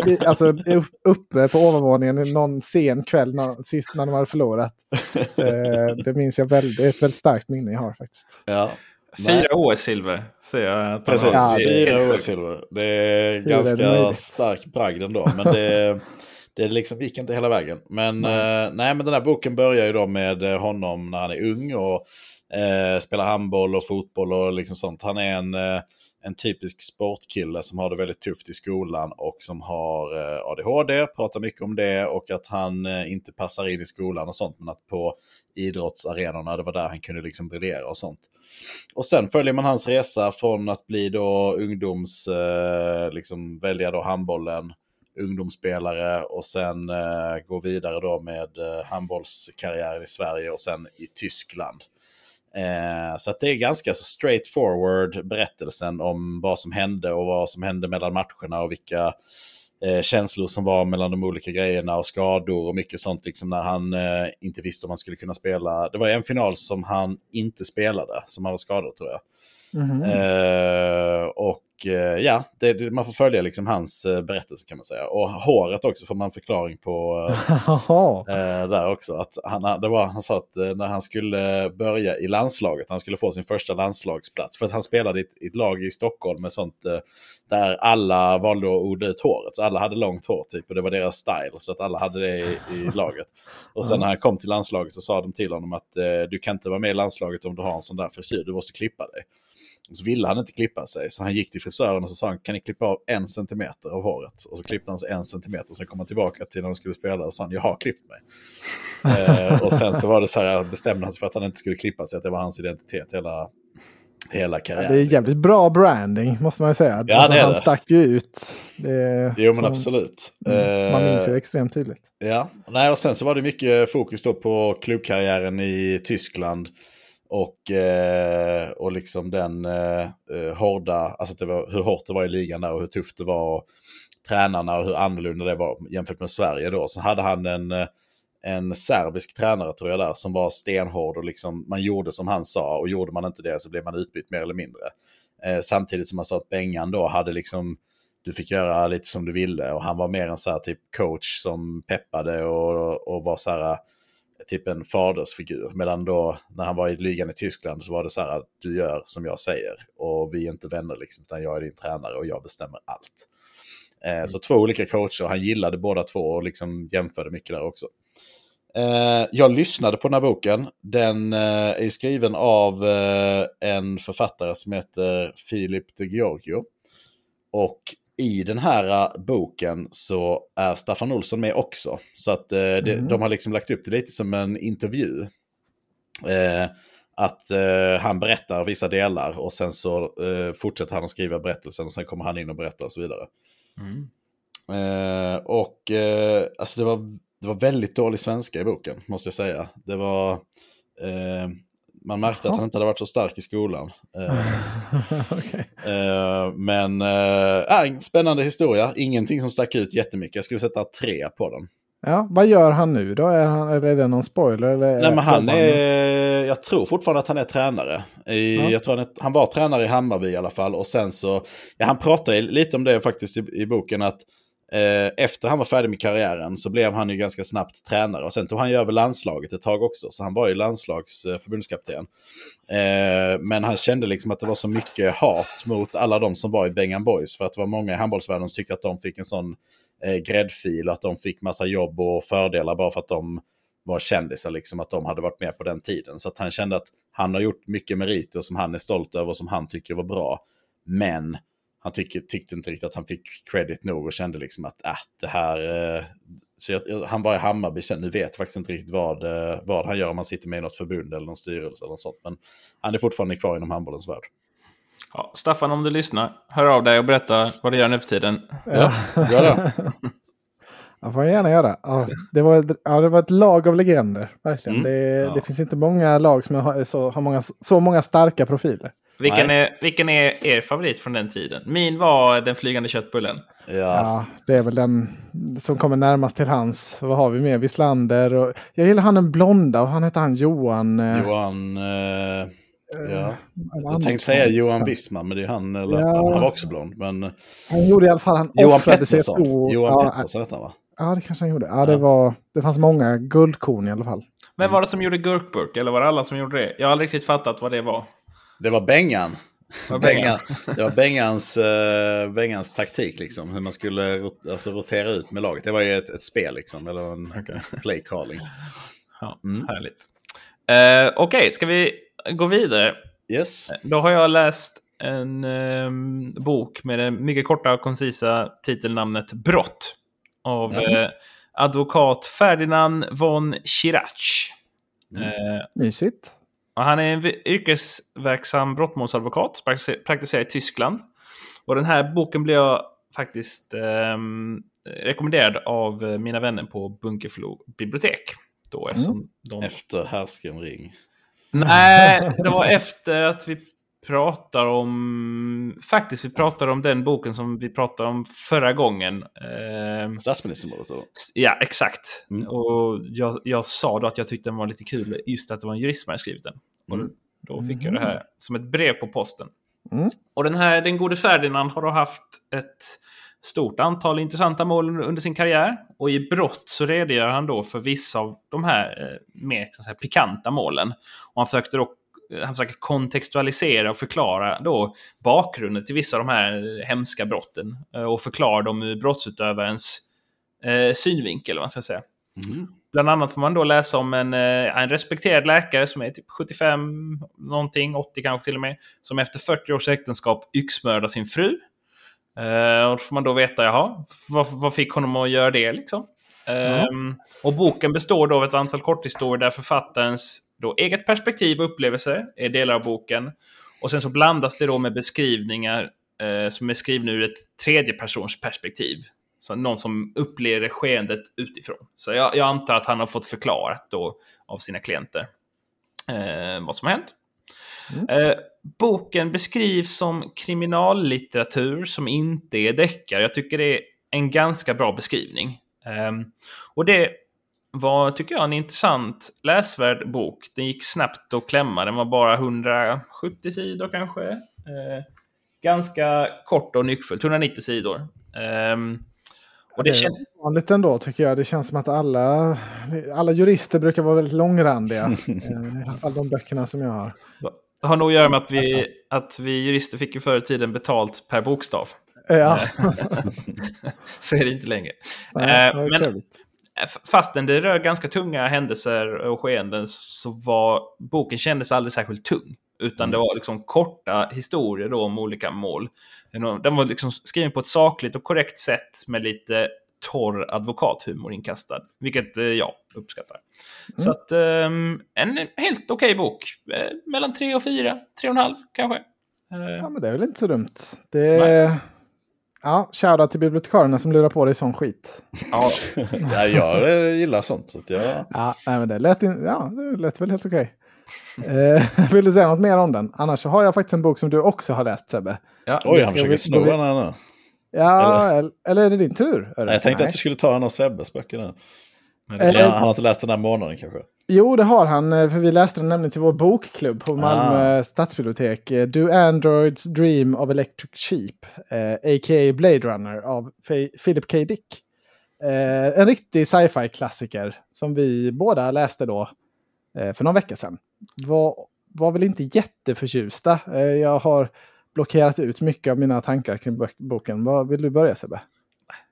i, alltså upp, uppe på ovanvåningen någon sen kväll när, sist när de hade förlorat. Eh, det minns jag väldigt, det ett väldigt starkt minne jag har faktiskt. Ja. Fyra OS-silver säger jag. Precis. Ja, är fyra. OS-silver. Det är är ganska möjligt? stark bragd ändå. Men det, det liksom gick inte hela vägen. Men, nej. nej, men den här boken börjar ju då med eh, honom när han är ung och eh, spelar handboll och fotboll och liksom sånt. Han är en, eh, en typisk sportkille som har det väldigt tufft i skolan och som har eh, ADHD, pratar mycket om det och att han eh, inte passar in i skolan och sånt. Men att på idrottsarenorna, det var där han kunde liksom briljera och sånt. Och sen följer man hans resa från att bli då ungdoms, eh, liksom välja då handbollen, ungdomsspelare och sen gå vidare då med handbollskarriären i Sverige och sen i Tyskland. Eh, så det är ganska så straight forward berättelsen om vad som hände och vad som hände mellan matcherna och vilka eh, känslor som var mellan de olika grejerna och skador och mycket sånt liksom när han eh, inte visste om han skulle kunna spela. Det var en final som han inte spelade, som han var skadad tror jag. Mhm. Eh, och ja, det, det, man får följa liksom hans eh, berättelse kan man säga. Och håret också får man förklaring på eh, eh, där också. Att han, det var, han sa att eh, när han skulle börja i landslaget, han skulle få sin första landslagsplats. För att han spelade i ett, i ett lag i Stockholm med sånt eh, där alla valde att odla ut håret. Så alla hade långt hår typ och det var deras style. Så att alla hade det i, i laget. Och sen när han kom till landslaget så sa de till honom att eh, du kan inte vara med i landslaget om du har en sån där frisyr, du måste klippa dig. Så ville han inte klippa sig, så han gick till frisören och så sa han, kan ni klippa av en centimeter av håret? Och så klippte han sig en centimeter, och sen kom han tillbaka till när de skulle spela och sa, jag har klippt mig. eh, och sen så var det så här, bestämde han sig för att han inte skulle klippa sig, att det var hans identitet hela, hela Ja, karriären. det är jävligt bra branding, måste man ju säga. Ja, alltså, han det. stack ju ut. Det, Jo men som- absolut. Mm, man minns ju Eh, extremt tydligt. Ja, Nej, och sen så var det mycket fokus då på klubbkarriären i Tyskland. Och, eh, och liksom den eh, eh hårda, alltså det var, hur hårt det var i ligan där och hur tufft det var. Och tränarna och hur annorlunda det var jämfört med Sverige då. Så hade han en, eh, en serbisk tränare tror jag där som var stenhård och liksom man gjorde som han sa och gjorde man inte det så blev man utbytt mer eller mindre. Eh, samtidigt som man sa att Bengan då hade liksom du fick göra lite som du ville och han var mer en så här typ coach som peppade och, och var så här typ en fadersfigur. Medan då när han var i ligan i Tyskland så var det så här du gör som jag säger och vi är inte vänner liksom utan jag är din tränare och jag bestämmer allt. Eh, Så två olika coacher, han gillade båda två och liksom jämförde mycket där också. Eh, jag lyssnade på den här boken. Den eh, är skriven av en författare som heter Filip de Giorgio. Och i den här eh, boken så är Staffan Olsson med också. Så att eh, det, Mm. de har liksom lagt upp det lite som en intervju. Eh, att eh, han berättar vissa delar och sen så eh, fortsätter han att skriva berättelsen och sen kommer han in och berättar och så vidare. Mm. Och alltså det var, det var väldigt dålig svenska i boken, måste jag säga. Det var... Man märkte att han inte hade varit så stark i skolan. Eh, Okej. eh, men eh, äh, spännande historia, ingenting som stack ut jättemycket. Jag skulle sätta tre på den. Ja, vad gör han nu då? Är, han, eller är det någon spoiler? Eller Nej, men han är, jag tror fortfarande att han är tränare. I, Ja. Jag tror han, är, han var tränare i Hammarby i alla fall. Och sen så, ja, han pratar lite om det faktiskt i, i boken att Eh, efter han var färdig med karriären så blev han ju ganska snabbt tränare. Och sen tog han ju över landslaget ett tag också. Så han var ju landslagsförbundskapten. Eh, eh, men han kände liksom att det var så mycket hat mot alla de som var i Bengan Boys. För att det var många i handbollsvärlden som tyckte att de fick en sån eh, gräddfil och att de fick massa jobb och fördelar bara för att de var kändisar, liksom att de hade varit med på den tiden. Så att han kände att han har gjort mycket meriter som han är stolt över och som han tycker var bra. Men han tycker, tyckte inte riktigt att han fick credit nog och kände liksom att äh, det här... Eh, så jag, han var i Hammarby sen, nu vet jag faktiskt inte riktigt vad, eh, vad han gör om han sitter med i något förbund eller någon styrelse eller något sånt. Men han är fortfarande kvar inom handbollens värld. Ja, Staffan, om du lyssnar, hör av dig och berätta vad du gör nu för tiden. Ja, gör det. Ja, får jag gärna göra. Ja, det, var, ett- ja, det var ett lag av legender. Verkligen. Mm. Det, Ja. det finns inte många lag som har så, har många, så många starka profiler. Vilken Nej. är, vilken är er favorit från den tiden? Min var den flygande köttbullen. Ja. Ja, det är väl den som kommer närmast till hans. Vad har vi mer? Wislander och... Jag gillar han den blonda och han heter han Johan... eh, Johan... Eh, ja. en Jag tänkte säga Johan Wissman, men det är han, eller, Ja. han var också blond. Men Han gjorde i alla fall... Han Johan Pettersson. ord. Johan ja, Pettersson hette han va? ja, det kanske han gjorde. Ja, det, Ja. var, det fanns många guldkorn i alla fall. Vem var det som gjorde gurkburk? Eller var det alla som gjorde det? Jag har aldrig riktigt fattat vad det var. Det var Bengan. Vad var Bengan? Det var Bengans, uh, Bengans taktik, liksom. Hur man skulle rot alltså, rotera ut med laget. Det var ju ett, ett spel, liksom. Eller en play calling. Ja, Mm. Härligt. Eh, Okej, ska vi gå vidare? Yes. Då har jag läst en ehm, bok med det mycket korta och koncisa titelnamnet Brott. Av Ja. eh, advokat Ferdinand von Schirach. Mm. Eh, Mysigt. Och han är en yrkesverksam brottmålsadvokat, praktiserar- i Tyskland. Och den här boken blev jag faktiskt ehm, rekommenderad av eh, mina vänner på Bunkeflo bibliotek. Då, eftersom de... Efter härsken ring. Nej, det var efter att vi pratar om... Faktiskt, vi pratade om den boken som vi pratade om förra gången. Ehm, Statsministermordet då? Ja, exakt. Mm. Och jag, jag sa då att jag tyckte den var lite kul, just att det var en jurist som hade skrivit den. Mm. Och då fick jag det här som ett brev på posten. Mm. Och den här, den gode Ferdinand har då haft ett stort antal intressanta mål under- sin karriär. Och i brott så redogör han då för vissa av de här eh, mer så säga, pikanta målen. Och han försökte då han försöker kontextualisera och förklara då bakgrunden till vissa av de här hemska brotten. eh, Och förklara dem ur brottsutövarens eh, synvinkel, vad man ska säga. Mm. Bland annat får man då läsa om en, eh, en respekterad läkare som är typ 75, någonting, 80 kanske till och med, som efter 40 års äktenskap yxmördar sin fru. Eh, och då får man då veta, jaha, vad, vad fick honom att göra det liksom? Ehm, och boken består då av ett antal korthistorier där författarens då eget perspektiv och upplevelse är delar av boken. Och sen så blandas det då med beskrivningar eh, som är skrivna ur ett tredjepersons perspektiv. Så någon som upplever skeendet utifrån. Så jag, jag antar att han har fått förklarat då av sina klienter eh, vad som har hänt. Eh, boken beskrivs som kriminallitteratur som inte är deckare. Jag tycker det är en ganska bra beskrivning. Ehm, och det var, tycker jag, en intressant läsvärd bok. Den gick snabbt att klämma. Den var bara 170 sidor kanske. Eh, ganska kort och nyckfullt, 190 sidor. Ehm, och det det känns... vanligt ändå tycker jag. Det känns som att alla, alla jurister brukar vara väldigt långrandiga. Eh, I alla fall de böckerna som jag har. Det har nog att göra med att vi, att vi jurister fick ju förr i tiden betalt per bokstav. Eh, Ja, Så är det inte längre. Nej, Eh, det var men trevligt. Fastän det rör ganska tunga händelser och skeenden så var boken kändes aldrig särskilt tung. Utan det var liksom korta historier då om olika mål. Den var liksom skriven på ett sakligt och korrekt sätt med lite torr advokathumor inkastad. Vilket eh, jag uppskattar. Så att ehm, en helt okej bok. Eh, mellan tre och fyra, tre och en halv kanske. Eh, Ja, men det är väl inte så dumt. Det är... Ja, shoutout till bibliotekarierna som lurar på dig sån skit. ja. ja, jag gillar sånt. Så att jag... Ja, nej, men det lät, in, ja, det lät väl helt okej. Eh, vill du säga något mer om den? Annars så har jag faktiskt en bok som du också har läst Sebbe. ja. Oj, han försöker sno den här nu. Ja, eller, eller är det din tur? Är det? Nej, Jag tänkte Nej. att du skulle ta en av Sebbes böcker nu. Det- Ja, han har inte läst den här månaden kanske. Jo, det har han. eh, För vi läste den nämligen till vår bokklubb på Malmö Ah. stadsbibliotek. Eh, Do Androids Dream of Electric Sheep, eh, a.k.a. Blade Runner av Fe- Philip K. Dick. Eh, en riktig sci-fi-klassiker som vi båda läste då eh, för någon vecka sedan. Var, var väl inte jätteförtjusta. Eh, jag har blockerat ut mycket av mina tankar kring bok- boken. Vad vill du börja Sebbe?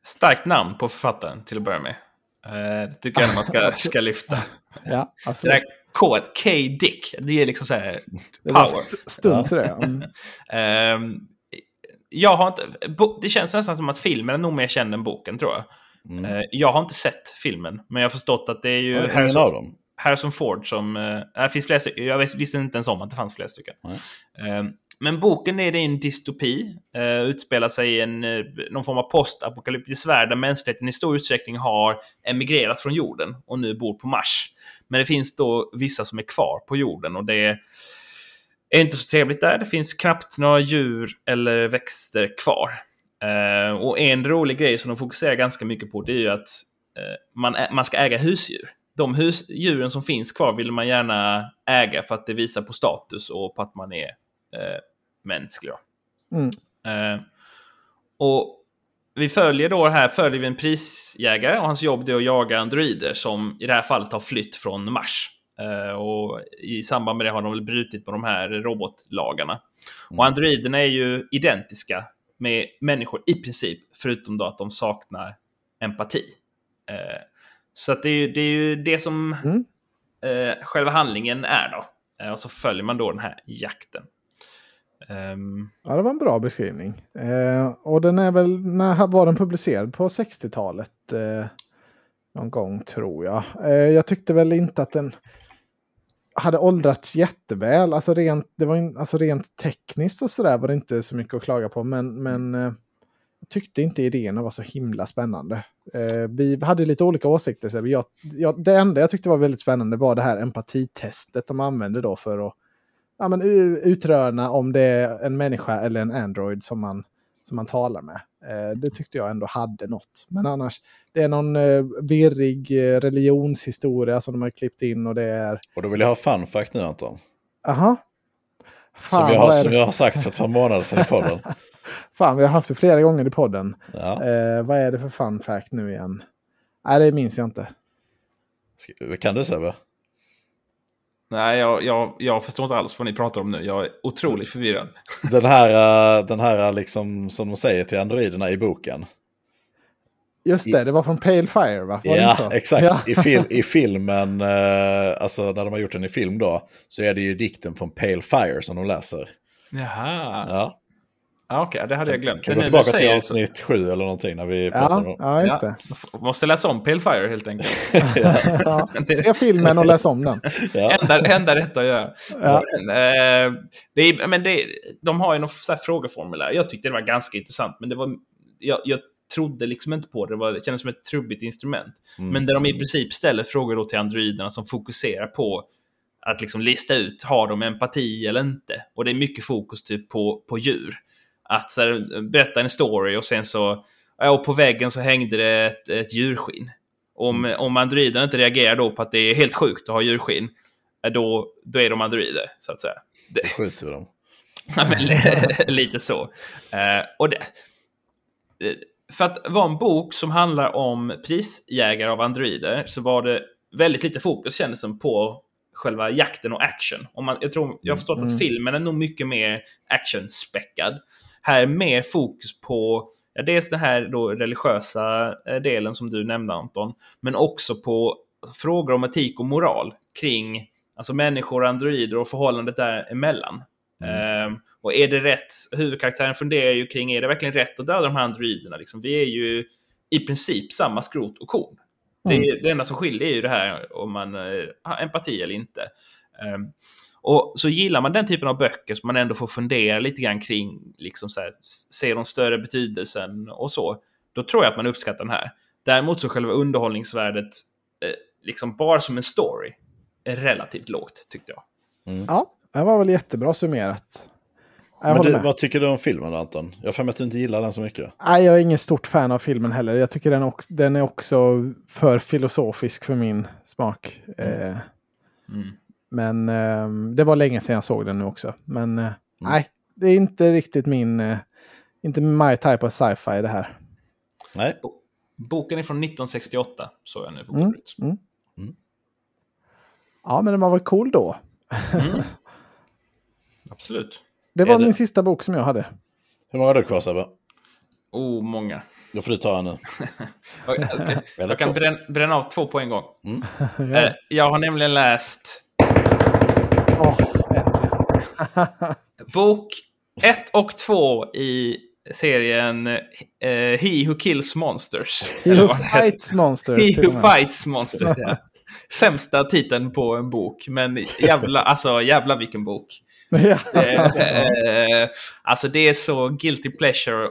Starkt namn på författaren till att börja med. Eh, det tycker jag man ska, ska lyfta. Ja, alltså, Det där K, K Dick, det är liksom så här power. st- stund så det. Mm. Ehm, jag har inte, det känns nästan som att filmen är nog mer känd än boken tror jag. Mm. Eh, jag har inte sett filmen, men jag har förstått att det är ju Ingen av Harrison, dem. Harrison Ford som... det finns flera, jag vis- visste inte ens om att det fanns flera stycken. Nej. Men boken är det en dystopi. Uh, utspelar sig i en, eh, någon form av postapokalyptisk värld där mänskligheten i stor utsträckning har emigrerat från jorden och nu bor på Mars. Men det finns då vissa som är kvar på jorden och det är inte så trevligt där. Det finns knappt några djur eller växter kvar. Eh, och en rolig grej som de fokuserar ganska mycket på det är ju att eh, man, man ska äga husdjur. De hus, djuren som finns kvar vill man gärna äga för att det visar på status och på att man är eh, mänsklig. Då. Mm. Eh, och vi följer då här följer vi en prisjägare och hans jobb är att jaga androider som i det här fallet har flytt från Mars. Eh, och i samband med det har de väl brutit på de här robotlagarna. Och androiderna är ju identiska med människor i princip, förutom då att de saknar empati. Eh, så att det, är det är ju det som Mm. eh, själva handlingen är då. Eh, och så följer man då den här jakten. Um... Ja, det var en bra beskrivning. Eh, och den är väl, när var den publicerad? På 60-talet? Eh, någon gång tror jag. Eh, jag tyckte väl inte att den hade åldrats jätteväl. Alltså rent, det var in, alltså rent tekniskt och sådär var det inte så mycket att klaga på. Men, men eh, jag tyckte inte idéerna var så himla spännande. Eh, vi hade lite olika åsikter. Så jag, jag, det enda jag tyckte var väldigt spännande var det här empatitestet de använde då för att ja, men, utröna om det är en människa eller en Android som man, som man talar med. Eh, det tyckte jag ändå hade något. Men annars, det är någon eh, virrig eh, religionshistoria som de har klippt in och det är... Och då vill jag ha fun fact nu Anton. Aha. Fan, Som jag, har, som jag har sagt för ett par månader sedan i podden. Fan, vi har haft det flera gånger i podden. Ja. Eh, vad är det för fun fact nu igen? Nej, det minns jag inte. Kan du Sebbe? Nej, jag, jag, jag förstår inte alls vad ni pratar om nu. Jag är otroligt förvirrad. Den här, eh, den här liksom, som de säger till androiderna i boken. Just det, det var från Pale Fire va? Var det Ja, exakt. Ja. I, fil, I filmen, eh, alltså när de har gjort den i film då, så är det ju dikten från Pale Fire som de läser. Jaha. Ja. Ja, Okej, det hade jag glömt. Kan gå tillbaka till så- avsnitt sju eller någonting när vi pratar Ja, om ja, just Ja. det. F- Måste läsa om Pale Fire helt enkelt. Ja. Se filmen och läs om den. Ja. enda, enda rätt att göra. Ja. Men, eh, det är, men det, de har ju något så här frågeformulär. Jag tyckte det var ganska intressant, men det var, jag, jag trodde liksom inte på det. Det, var, det kändes som ett trubbigt instrument. Mm. Men där de i princip ställer frågor då till androiderna som fokuserar på att liksom lista ut, har de empati eller inte? Och det är mycket fokus typ på, på djur. Att så här, berätta en story och sen så, ja, och på väggen så hängde det ett, ett djurskinn. Om, Mm. om androiden inte reagerar då på att det är helt sjukt att ha djurskinn, eh, då, då är de androider, så att säga. Det, Skjuter vi dem. Ja, men, li- lite så. Eh, och det, eh, för att vara en bok som handlar om prisjägare av androider så var det väldigt lite fokus kändes som på själva jakten och action. Om man, jag, tror, jag har förstått Mm. att filmen är nog mycket mer actionspäckad. Här är mer fokus på ja, dels den här då religiösa eh, delen som du nämnde Anton, men också på frågor om etik och moral kring alltså människor androider och förhållandet däremellan. Ehm, och är det rätt, huvudkaraktären funderar ju kring, är det verkligen rätt att döda de här androiderna? Liksom, vi är ju i princip samma skrot och korn. Det, är, det enda som skiljer är ju det här om man eh, har empati eller inte. Ehm, och så gillar man den typen av böcker som man ändå får fundera lite grann kring, liksom så här, se de större betydelsen och så, då tror jag att man uppskattar den här. Däremot så själva underhållningsvärdet, eh, liksom bara som en story, är relativt lågt tyckte jag. Ja, det var väl jättebra summerat. Jag Men du, vad tycker du om filmen då, Anton? Jag har att du inte gillar den så mycket. Nej, jag är ingen stort fan av filmen heller. Jag tycker den, också, den är också för filosofisk för min smak. Eh, Mm. Men eh, det var länge sedan jag såg den nu också. Men eh, nej, det är inte riktigt min... Eh, inte my type of sci-fi det här. Nej, Boken är från 1968, såg jag nu på Mm, bordet. mm. Mm. Ja, men den var väl cool då. Mm. Absolut. Det Är var det- min sista bok som jag hade. hur många har du kvar Sebbe? Oh, många. Då får du ta en nu. Jag, jag, ska, jag kan bränna, bränna av två på en gång. Ja. Eh, Jag har nämligen läst Äntligen. bok 1 och 2 i serien eh, He Who Kills Monsters. He who fights monsters. He Who. Fights Monsters. Ja. Sämsta titeln på en bok, men jävla, alltså, jävla vilken bok. Eh, alltså det är så guilty pleasure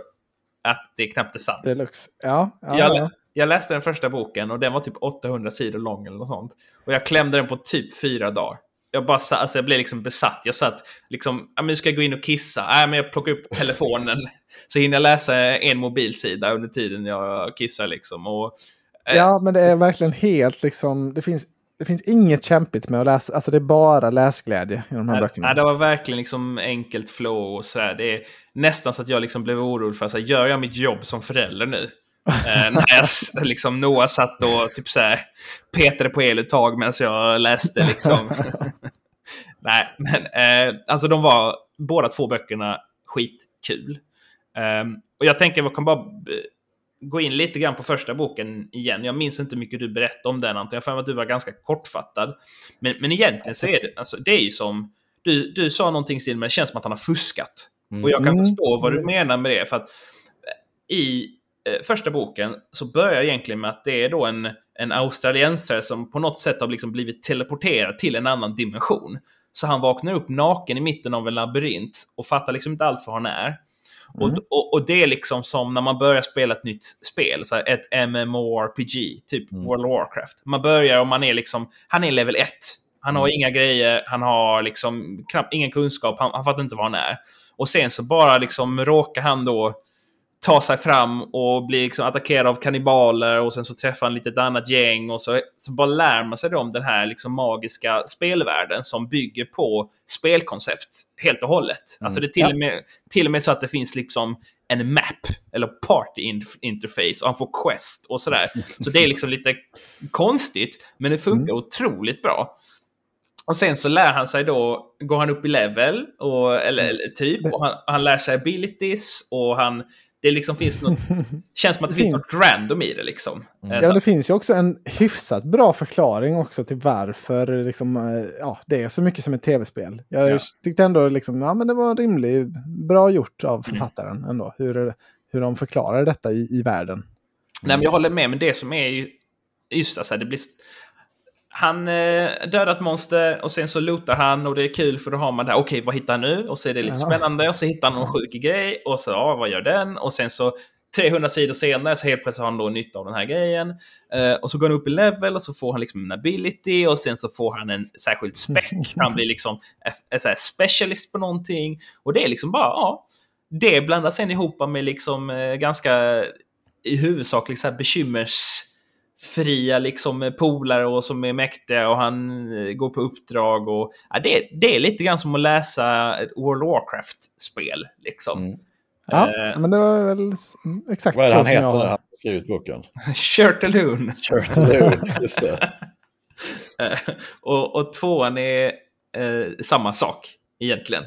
att det knappt är sant. Deluxe. Ja, ja, Jag, ja. jag läste den första boken och den var typ 800 sidor lång eller något sånt. Och jag klämde den på typ fyra dagar. Jag, bara, sa- alltså jag blev liksom besatt. Jag satt liksom, ja men ska jag gå in och kissa? Nej men jag plockar upp telefonen. Så hinner jag läsa en mobilsida under tiden jag kissar liksom. Och, eh, ja, men det är verkligen helt liksom... Det finns, det finns inget kämpigt med att läsa. Alltså det är bara läsglädje i de här Ja, böckerna. det var verkligen liksom enkelt flow och sådär. Det är nästan så att jag liksom blev orolig för att gör jag mitt jobb som förälder nu? Eh, när jag, liksom, Noah satt och typ så här, petade på el ett tag medan jag läste liksom. Nej, men eh, alltså de var båda två böckerna skitkul. Ehm, och jag tänker vi kan bara b- gå in lite grann på första boken igen. Jag minns inte mycket du berättade om den Anton. Jag har att du var ganska kortfattad. Men, men egentligen så är det, alltså, det är ju som... Du, du sa någonting till men det känns som att han har fuskat. Och jag kan Mm. förstå vad du menar med det. För att eh, i eh, första boken så börjar egentligen med att det är då en, en australiensare som på något sätt har liksom blivit teleporterad till en annan dimension. Så han vaknar upp naken i mitten av en labyrint och fattar liksom inte alls var han är. Och, och, och det är liksom som när man börjar spela ett nytt spel, så här ett MMORPG, typ World of Warcraft. Man börjar och man är liksom, han är level 1. Han har inga grejer, han har liksom knappt ingen kunskap, han, han fattar inte var han är. Och sen så bara liksom råkar han då ta sig fram och bli liksom attackerad av kannibaler och sen så träffar han lite ett annat gäng och så, så bara lär man sig om den här liksom magiska spelvärlden som bygger på spelkoncept helt och hållet. Alltså det är till, Ja. och med, till och med så att det finns liksom en map eller party in- interface och han får quest och sådär. Så det är liksom lite konstigt, men det funkar otroligt bra. Och sen så lär han sig då, går han upp i level, och, eller, eller typ, och han, han lär sig abilities och han, det liksom finns något, känns som att det finns något random i det liksom. Eh, Ja, det finns ju också en hyfsat bra förklaring också till varför liksom, eh, ja, det är så mycket som ett tv-spel. Jag Ja. tyckte ändå liksom, ja, men det var rimligt, bra gjort Mm. av författaren ändå. Hur, hur de förklarar detta i, i världen. Nej, men jag håller med, men det som är ju... Just alltså, det blir... Han eh, dödar ett monster och sen så lootar han och det är kul för då har man det här, okej vad hittar han nu? Och så är det lite Ja. spännande och så hittar han någon sjuk grej och så, ja vad gör den? Och sen så 300 sidor senare så helt plötsligt har han då nytta av den här grejen. Eh, och så går han upp i level och så får han liksom en ability och sen så får han en särskild spec. Han blir liksom en så här specialist på någonting. Och det är liksom bara, ja. Det blandas sen ihop med liksom eh, ganska i huvudsak liksom bekymmersfria liksom polare och som är mäktiga och han eh, går på uppdrag och ja, det, det är lite grann som att läsa ett World of Warcraft-spel liksom. Mm. Ja, Eh, men det var väl mm, exakt Vad är det så han jag heter när han skrivit boken? Shirtaloon. Turtaloon, just det. Eh, och, och tvåan är eh, samma sak egentligen.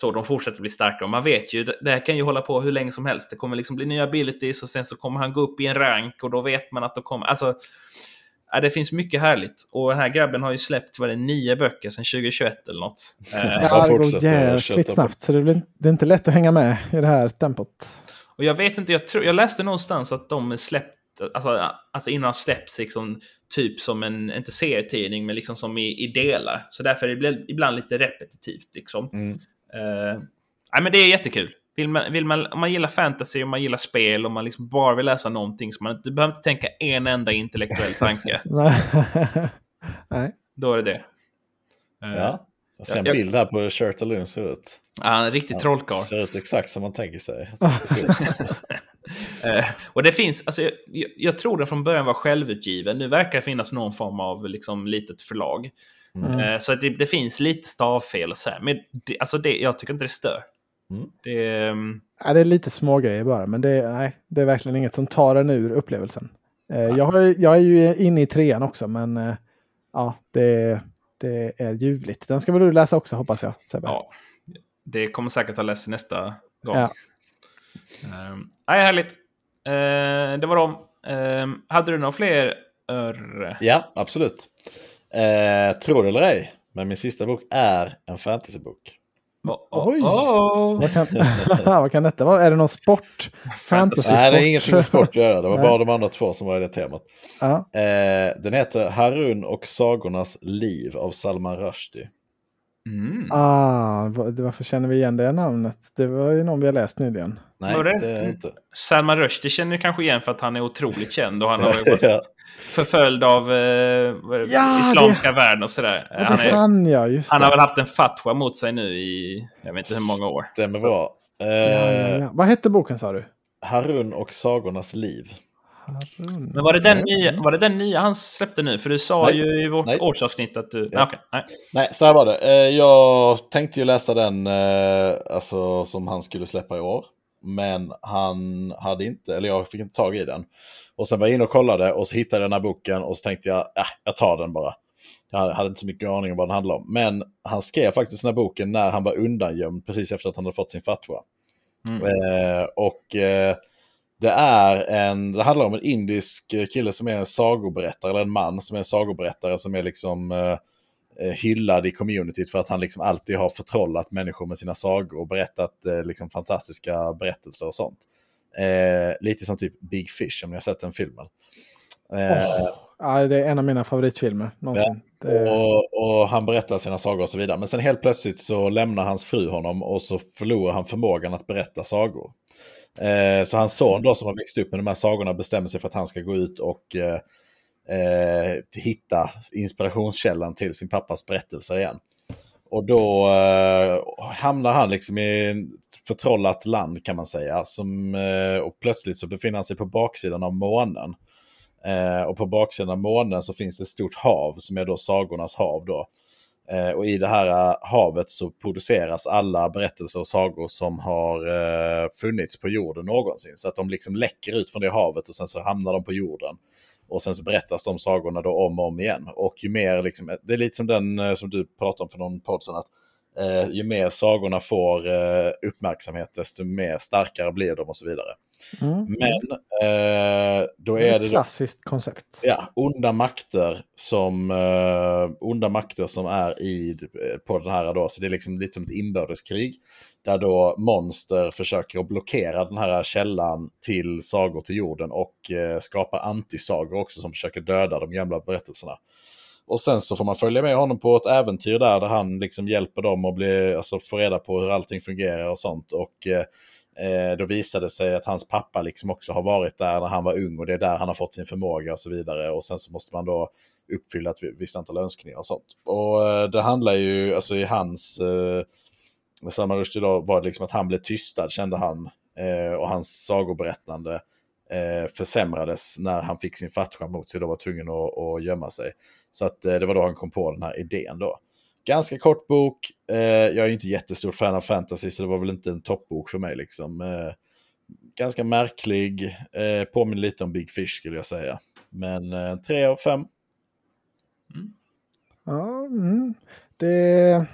Så de fortsätter bli starkare. Och man vet ju, det det här kan ju hålla på hur länge som helst. Det kommer liksom bli nya abilities och sen så kommer han gå upp i en rank och då vet man att då kommer... Alltså, ja, det finns mycket härligt. Och den här grabben har ju släppt vad det är, nio böcker sedan 2021 eller något. Ja, det går jäkligt snabbt så det, blir, det är inte lätt att hänga med i det här tempot. Och jag vet inte, jag, tror, jag läste någonstans att de släppt, alltså, alltså innan släpps liksom typ som en, inte serietidning, men liksom som i, i delar. Så därför är det ibland lite repetitivt liksom. Mm. Uh, nej, men det är jättekul. Vill man, vill man, om man gillar fantasy, om man gillar spel, om man liksom bara vill läsa någonting så man du behöver inte tänka en enda intellektuell tanke. Nej. Då är det det. Eh, Ja. Jag ser en Jag- bild här på hur Shirtaloon ser ut. Han är en riktig trollkarl. Ser ut exakt som man tänker sig. Eh, och det finns, alltså, jag, jag tror den från början var självutgiven. Nu verkar det finnas någon form av liksom, litet förlag. Mm. Eh, så att det, det finns lite stavfel och så här. Men det, alltså det, jag tycker inte det stör. Mm. Det, ehm, Ja, det är lite små grejer bara, men det, är- nej, det är verkligen inget som tar en ur upplevelsen. Eh, jag, har, jag är ju inne i trean också, men eh, ja, det, det är ljuvligt. Den ska väl du läsa också, hoppas jag, Sebbe? ja, det kommer säkert att läsa nästa gång. Ja. Um, nej, härligt. Eh, det var dem. Ehm, hade du några fler ör? Ja, absolut. Eh, tror det eller ej, men min sista bok är en fantasybok. Oh, oh, Oj. oh. Vad, kan, vad kan detta vara? Är det någon sport? Fantasy Nej, det är ingenting med sport att göra. Det var Nej. bara de andra två som var i det temat. Ja. Eh, den heter Harun och sagornas liv av Salman Rushdie. Mm. Ah, va- varför känner vi igen det namnet? Det var ju någon vi har läst nyligen. Nej, Var det? det är det inte. Salman Rushdie känner du kanske igen för att han är otroligt känd och han har ju varit Ja. förföljd av eh, Ja, islamiska världen och sådär. Ja, Han, det är, han ja, just han det. har väl haft en fatwa mot sig nu i, jag vet inte hur många år. Stämmer Så- bra. Eh, Ja, ja, ja. Vad hette boken sa du? Harun och sagornas liv. Harun. Men var det, den nya, var det den nya han släppte nu? För du sa Nej. ju i vårt Nej. årsavsnitt att du... Ja. Okej, nej. Nej, så här var det. Eh, Jag tänkte ju läsa den eh, alltså, som han skulle släppa i år. Men han hade inte, eller jag fick inte tag i den. Och sen var jag inne och kollade och så hittade jag den här boken och så tänkte jag, äh, jag tar den bara. Jag hade inte så mycket aning om vad den handlade om. Men han skrev faktiskt den här boken när han var undangömd precis efter att han hade fått sin fatwa. Mm. Eh, och eh, det är en, det handlar om en indisk kille som är en sagoberättare, eller en man som är en sagoberättare som är liksom eh, hyllad i communityt för att han liksom alltid har förtrollat människor med sina sagor och berättat eh, liksom fantastiska berättelser och sånt. Eh, lite som typ Big Fish, om ni har sett den filmen. Eh, Åh, ja, det är en av mina favoritfilmer någonsin. Det, och, och han berättar sina sagor och så vidare. Men sen helt plötsligt så lämnar hans fru honom och så förlorar han förmågan att berätta sagor. Eh, så hans son då som har växt upp med de här sagorna bestämmer sig för att han ska gå ut och eh, hitta inspirationskällan till sin pappas berättelser igen. Och då eh, hamnar han liksom i ett förtrollat land kan man säga. Som, eh, och plötsligt så befinner han sig på baksidan av månen. Eh, och på baksidan av månen så finns det ett stort hav som är då sagornas hav. Då. Eh, och i det här eh, havet så produceras alla berättelser och sagor som har eh, funnits på jorden någonsin. Så att de liksom läcker ut från det havet och sen så hamnar de på jorden. Och sen så berättas de sagorna då om och om igen. Och ju mer, liksom, det är lite som den eh, som du pratade om för någon podd sedan, att eh, ju mer sagorna får eh, uppmärksamhet desto mer starkare blir de och så vidare. mm. Men eh, då är det ett då, klassiskt koncept. ja, onda makter som eh, onda makter som är i eh, på den här då, så det är liksom lite som ett inbördeskrig. Där då monster försöker att blockera den här källan till sagor till jorden och eh, skapa antisagor också som försöker döda de gamla berättelserna. Och sen så får man följa med honom på ett äventyr där, där han liksom hjälper dem att bli, alltså, få reda på hur allting fungerar och sånt. Och eh, då visade det sig att hans pappa liksom också har varit där när han var ung och det är där han har fått sin förmåga och så vidare. Och sen så måste man då uppfylla ett visst antal önskningar och sånt. Och eh, det handlar ju, alltså i hans... Eh, Salman Rushdie då var det liksom att han blev tystad, kände han. Eh, och hans sagoberättande eh, försämrades när han fick sin fallskärm mot sig och var tvungen att, att gömma sig. Så att eh, det var då han kom på den här idén då. Ganska kort bok. Eh, jag är inte jättestort fan av fantasy så det var väl inte en toppbok för mig liksom. Eh, ganska märklig, eh, påminner lite om Big Fish skulle jag säga. Men eh, tre av fem. Ja, mm. det,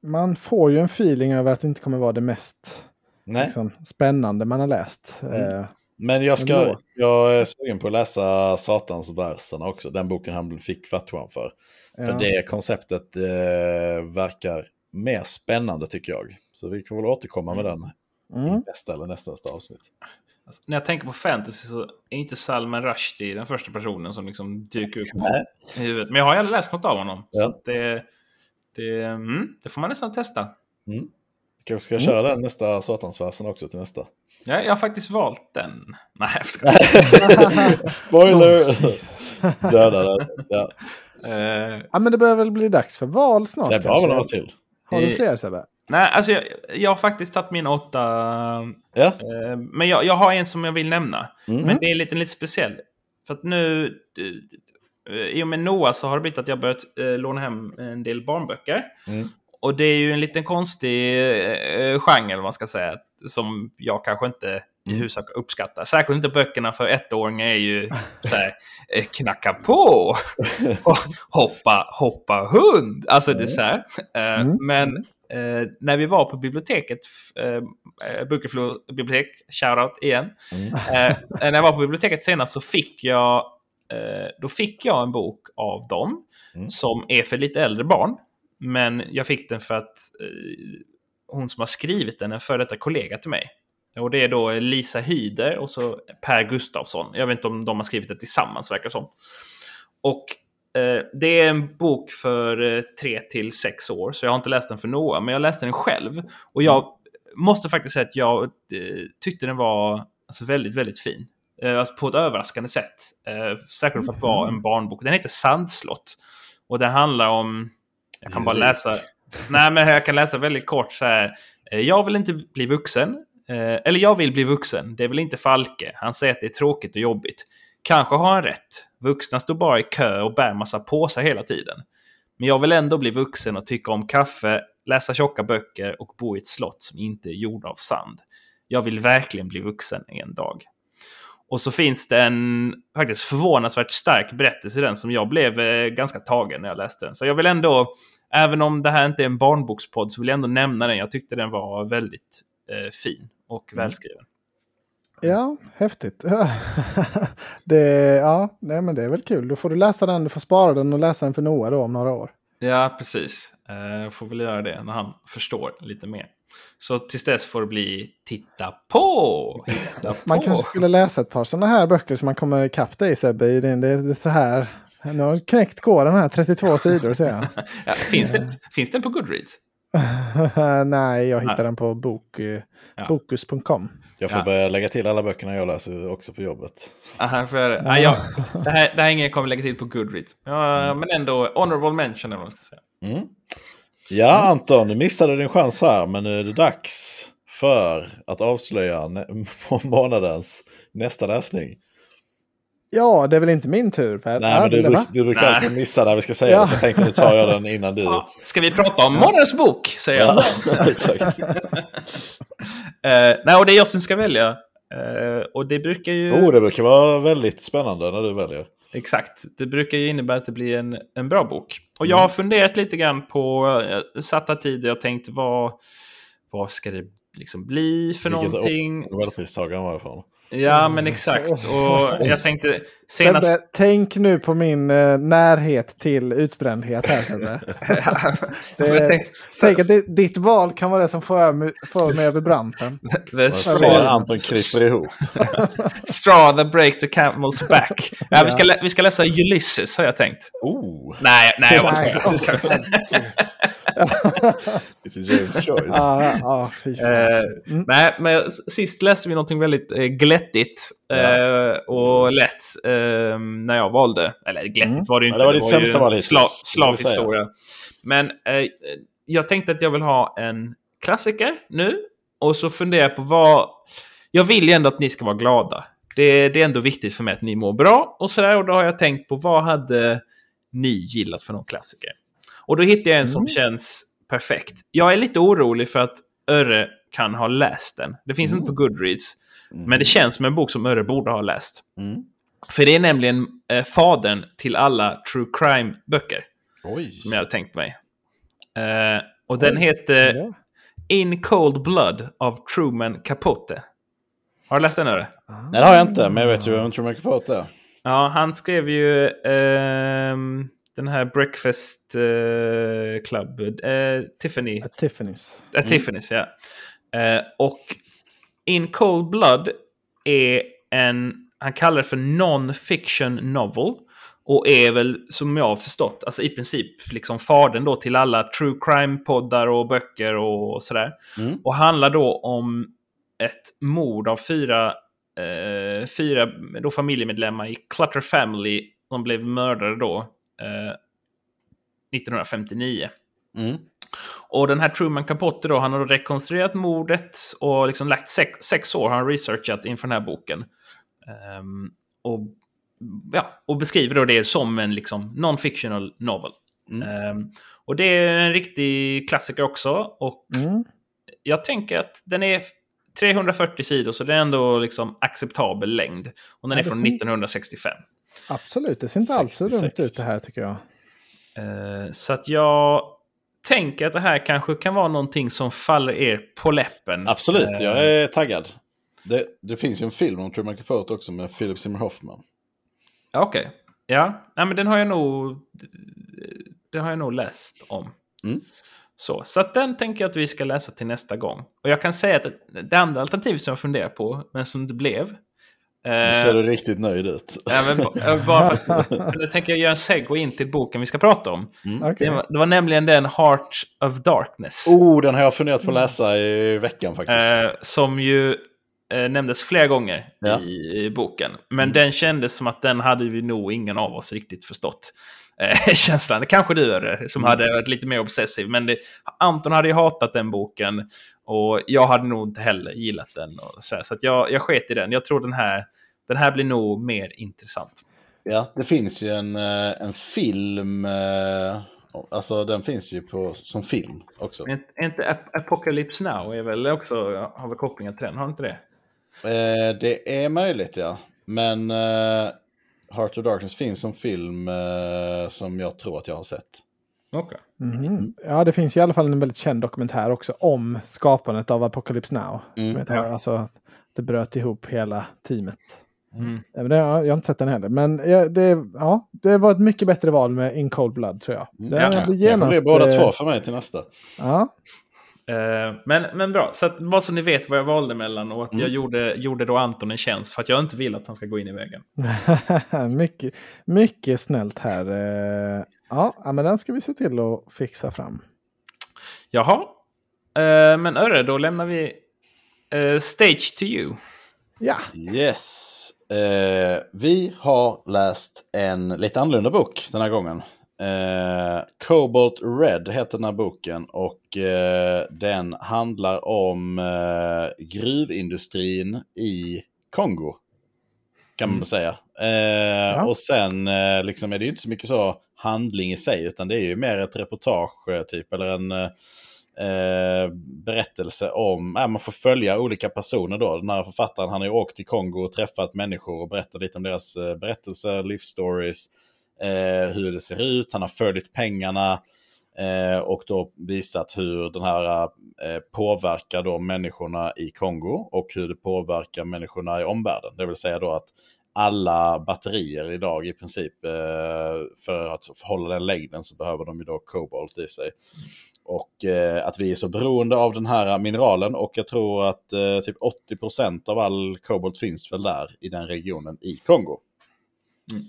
man får ju en feeling över att det inte kommer vara det mest liksom, spännande man har läst. Mm. Eh, Men jag, ska, jag är sugen på att läsa Satansverserna också, den boken han fick Fatwan för. För ja. det konceptet eh, verkar mer spännande tycker jag. Så vi kan väl återkomma med den Mm. nästa eller nästa, avsnitt. Alltså, när jag tänker på fantasy så är inte Salman Rushdie den första personen som liksom dyker upp Nej. i huvudet. Men jag har ju aldrig läst något av honom. Ja. Så att det, det, mm, det får man nästan testa. Mm. Kanske ska jag köra den nästa Satansversen också till nästa. Ja, jag har faktiskt valt den. Nej, jag skojar. Spoiler! Oh. Döda den. Ja. Eh, ja, men det börjar väl bli dags för val snart har väl några till? Har du Eh, fler Sebbe? nej, alltså jag, jag har faktiskt tagit min åtta. Ja. Eh, men jag, jag har en som jag vill nämna. Mm. Men det är lite, lite speciell. För att nu, eh, i och med Noah så har det blivit att jag börjat eh, låna hem en del barnböcker. Mm. Och det är ju en liten konstig eh, genre, vad man ska säga, som jag kanske inte i Mm. huvudsak uppskattar. Särskilt inte böckerna för ettåringar är ju så här, eh, knacka på, hoppa, hoppa hund. Alltså det är så här. Eh, Mm. Men eh, när vi var på biblioteket, eh, Bunkeflo bibliotek, shoutout igen. Mm. Eh, när jag var på biblioteket senast så fick jag, eh, då fick jag en bok av dem Mm. som är för lite äldre barn. Men jag fick den för att eh, hon som har skrivit den är en före detta kollega till mig. Och det är då Lisa Hyder och så Per Gustafsson. Jag vet inte om de har skrivit det tillsammans, verkar som. Och eh, det är en bok för eh, tre till sex år, så jag har inte läst den för Noah, men jag läste den själv. Och jag måste faktiskt säga att jag eh, tyckte den var alltså, väldigt, väldigt fin. Eh, alltså, på ett överraskande sätt. Eh, särskilt för att vara en barnbok. Den heter Sandslott. Och den handlar om... Jag kan bara läsa... Nej, men jag kan läsa väldigt kort så här. Eh, Jag vill inte bli vuxen. Eh, Eller jag vill bli vuxen. Det väl inte Falke. Han säger att det är tråkigt och jobbigt. Kanske har han rätt. Vuxna står bara i kö och bär massa påsar hela tiden. Men jag vill ändå bli vuxen och tycka om kaffe, läsa tjocka böcker och bo i ett slott som inte är gjorda av sand. Jag vill verkligen bli vuxen en dag. Och så finns det en faktiskt förvånansvärt stark berättelse i den som jag blev eh, ganska tagen när jag läste den. Så jag vill ändå, även om det här inte är en barnbokspodd, så vill jag ändå nämna den. Jag tyckte den var väldigt eh, fin och välskriven. Ja, häftigt. det, ja, nej, men det är väl kul. Då får du läsa den, du får spara den och läsa den för Noah då om några år. Ja, precis. Eh, Jag får väl göra det när han förstår lite mer. Så tills dess får det bli titta på! Hitta på. Man kanske skulle läsa ett par sådana här böcker som man kommer ikapp dig Sebbe. Det är, det så här. Nu har knäckt koden här, 32 sidor ser jag. Ja, finns, det, finns den på Goodreads? Nej, jag hittar Nej. den på bok, Ja. bokus.com. Jag får Ja. börja lägga till alla böckerna jag läser också på jobbet. Aha, för, nej, jag, det, här, det här är inget jag kommer lägga till på Goodreads. Ja, Men ändå honorable mention eller vad man ska säga. Mm. Ja, Anton, du missade din chans här, men nu är det dags för att avslöja månadens nästa läsning. Ja, det är väl inte min tur Per? Nej, men du, bruk- du brukar Nej. alltid missa när vi ska säga Ja. det, så jag tänkte nu tar jag den innan du... Ja, ska vi prata om månadens bok, säger jag. Ja, exakt. Eh, nej, och det är jag som ska välja. Eh, och det brukar ju... Oh, det brukar vara väldigt spännande när du väljer. Exakt. Det brukar ju innebära att det blir en, en bra bok. Och jag har funderat lite grann på uh, satta tider. Jag tänkte vad, vad ska det liksom bli för Vilket någonting? Nobelpristagaren var ifrån. Ja, men exakt. Och jag tänkte senast... Sebbe, tänk nu på min eh, närhet till utbrändhet här Sebbe. Tänkte- Tänk att det, ditt val kan vara det som får, mig- får mig över branten. Straw, Anton kryper ihop. straw that breaks the camel's back. Ja, vi, ska vi ska läsa Ulysses, har jag tänkt. Oh. Nej, nej, jag skojar. Lite James Joyce. Ja, ja, fy fan. Eh, Mm. Nej, men sist läste vi någonting väldigt eh, glättigt eh, och lätt eh, när jag valde. Eller glättigt Mm. var det ju Ja, inte. det var ditt ju sämsta val hittills, sla, slavhistoria. Men eh, jag tänkte att jag vill ha en klassiker nu. Och så funderar jag på vad... Jag vill ju ändå att ni ska vara glada. Det, det är ändå viktigt för mig att ni mår bra och sådär. Och då har jag tänkt på vad hade ni gillat för någon klassiker? Och då hittade jag en som Mm. känns perfekt. Jag är lite orolig för att Örre kan ha läst den. Det finns Mm. inte på Goodreads. Men det känns som en bok som Örre borde ha läst. Mm. För det är nämligen eh, fadern till alla true crime-böcker. Som jag hade tänkt mig. Eh, och den Oj, heter Ja. In Cold Blood av Truman Capote. Har du läst den Örre? Nej, det har jag inte, men jag vet ju vem Truman Capote är. Ja, han skrev ju ehm, den här Breakfast eh, Club, eh, Tiffany. At Tiffany's. Äh, Tiffany's, ja. Eh, och In Cold Blood är en, han kallar det för non-fiction novel. Och är väl, som jag har förstått, alltså i princip liksom fadern då till alla true crime-poddar och böcker och sådär. Mm. Och handlar då om ett mord av fyra, eh, fyra då familjemedlemmar i Clutter Family. De blev mördade då 1959. Mm. Och den här Truman Capote då, han har rekonstruerat mordet och liksom lagt sex, sex år har han researchat inför den här boken. Ehm, och, ja, och beskriver då det som en liksom non-fictional novel. Mm. Ehm, och det är en riktig klassiker också. Och Mm. jag tänker att den är 340 sidor, så det är ändå liksom acceptabel längd. Och den är det från ser- 1965. Absolut, det ser inte alls så 66. dumt ut det här tycker jag. Eh, så att jag tänker att det här kanske kan vara någonting som faller er på läppen. Absolut, Eh, jag är taggad. Det, det finns ju en film om Truman Capote också med Philip Seymour Hoffman. Okej. Ja, Nej, men den har jag nog... Den har jag nog läst om. Mm. Så, så att den tänker jag att vi ska läsa till nästa gång. Och jag kan säga att det andra alternativet som jag funderar på, men som det blev... Nu eh, ser du riktigt nöjd ut. ja, men, ba- bara för, för nu tänker jag göra en segway in till boken vi ska prata om. Mm. Okej. Det, var, det var nämligen den Heart of Darkness. Oh, den har jag funderat på att läsa i veckan faktiskt. Eh, som ju eh, nämndes flera gånger Ja. i, i boken. Men den kändes som att den hade vi nog ingen av oss riktigt förstått. Eh, känslan. Kanske du Örre, som hade varit lite mer obsessiv. Men det, Anton hade ju hatat den boken. Och jag hade nog inte heller gillat den. Så här, så jag, jag sket i den. Jag tror den här, den här blir nog mer intressant. Ja, det finns ju en, eh, en film. eh, Alltså den finns ju på, som film också. Men är inte Ap- Apocalypse Now är väl också, har väl kopplingar till den? Har inte det? Eh, det är möjligt ja. Men eh, Heart of Darkness finns som film eh, som jag tror att jag har sett. Okej. Mhm. Ja, det finns ju i alla fall en väldigt känd dokumentär också om skapandet av Apocalypse Now. Mm. Som heter, Ja. alltså, att det bröt ihop hela teamet. Mm. Men det, jag har inte sett den heller. Men ja, det, ja, det var ett mycket bättre val med In Cold Blood tror jag. Det Ja, blir Det blir genast, båda två för mig till nästa. Ja, men, men bra, så att, bara så ni vet vad jag valde mellan och att Mm. jag gjorde, gjorde då Anton en tjänst för att jag inte vill att han ska gå in i väggen. mycket, mycket snällt här. Eh, Ja, men den ska vi se till att fixa fram. Jaha, eh, men Örre, då lämnar vi eh, stage to you. Ja, Yes. Eh, vi har läst en lite annorlunda bok den här gången. Eh, Cobalt Red heter den här boken och eh, den handlar om eh, gruvindustrin i Kongo. Kan man Mm. säga. Eh, Ja. Och sen eh, liksom är det ju inte så mycket så handling i sig utan det är ju mer ett reportage eh, typ eller en berättelse om, äh, man får följa olika personer då. Den här författaren han har ju åkt till Kongo och träffat människor och berättat lite om deras berättelser, livsstories, eh, hur det ser ut. Han har följt pengarna eh, och då visat hur den här eh, påverkar då människorna i Kongo och hur det påverkar människorna i omvärlden. Det vill säga då att alla batterier idag i princip eh, för att hålla den längden så behöver de ju då kobolt i sig. Och eh, att vi är så beroende av den här mineralen och jag tror att eh, typ 80% av all kobolt finns väl där i den regionen i Kongo. Mm.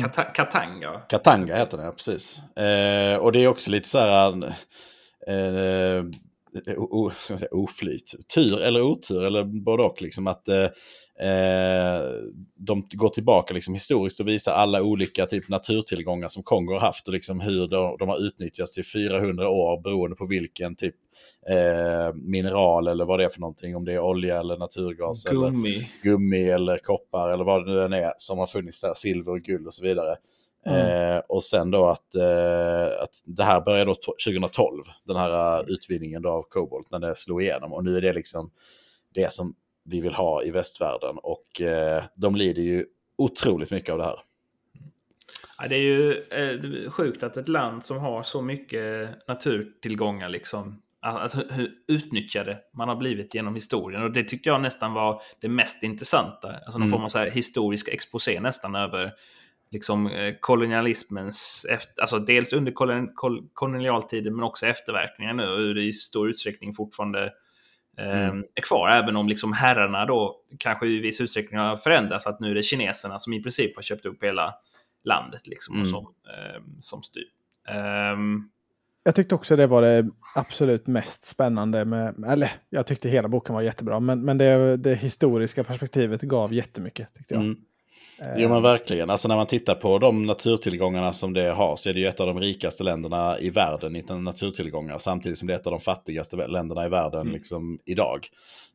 Kata Katanga. Katanga heter den, ja, precis. Eh, och det är också lite så här... eh, o, ska man säga, oflyt, tur eller otur eller både och. Liksom, att eh, eh, de går tillbaka liksom, historiskt och visar alla olika typ naturtillgångar som Kongo har haft och liksom, hur de, de har utnyttjats i 400 år beroende på vilken typ eh, mineral eller vad det är för någonting. Om det är olja eller naturgas. Gummi. Eller gummi eller koppar eller vad det nu än är som har funnits där. Silver och guld och så vidare. Mm. Eh, och sen då att, eh, att det här började då 2012, den här uh, utvinningen av kobolt, när det slog igenom. Och nu är det liksom det som vi vill ha i västvärlden. Och eh, de lider ju otroligt mycket av det här. Ja, det är ju eh, sjukt att ett land som har så mycket naturtillgångar liksom Alltså hur utnyttjade man har blivit genom historien. Och det tyckte jag nästan var det mest intressanta. Alltså någon mm. form av så här historisk exposé nästan över liksom eh, kolonialismens, efter, alltså dels under kolon, kol, kolonialtiden men också efterverkningar nu och hur det i stor utsträckning fortfarande mm. är kvar. Även om liksom herrarna då kanske i viss utsträckning har förändrats. Att nu är det kineserna som i princip har köpt upp hela landet liksom, mm. som, eh, som styr. Um, jag tyckte också det var det absolut mest spännande med, eller jag tyckte hela boken var jättebra, men, men det, det historiska perspektivet gav jättemycket tyckte jag. Mm. Jo men verkligen, alltså när man tittar på de naturtillgångarna som det har så är det ju ett av de rikaste länderna i världen i naturtillgångar samtidigt som det är ett av de fattigaste länderna i världen mm. liksom, idag.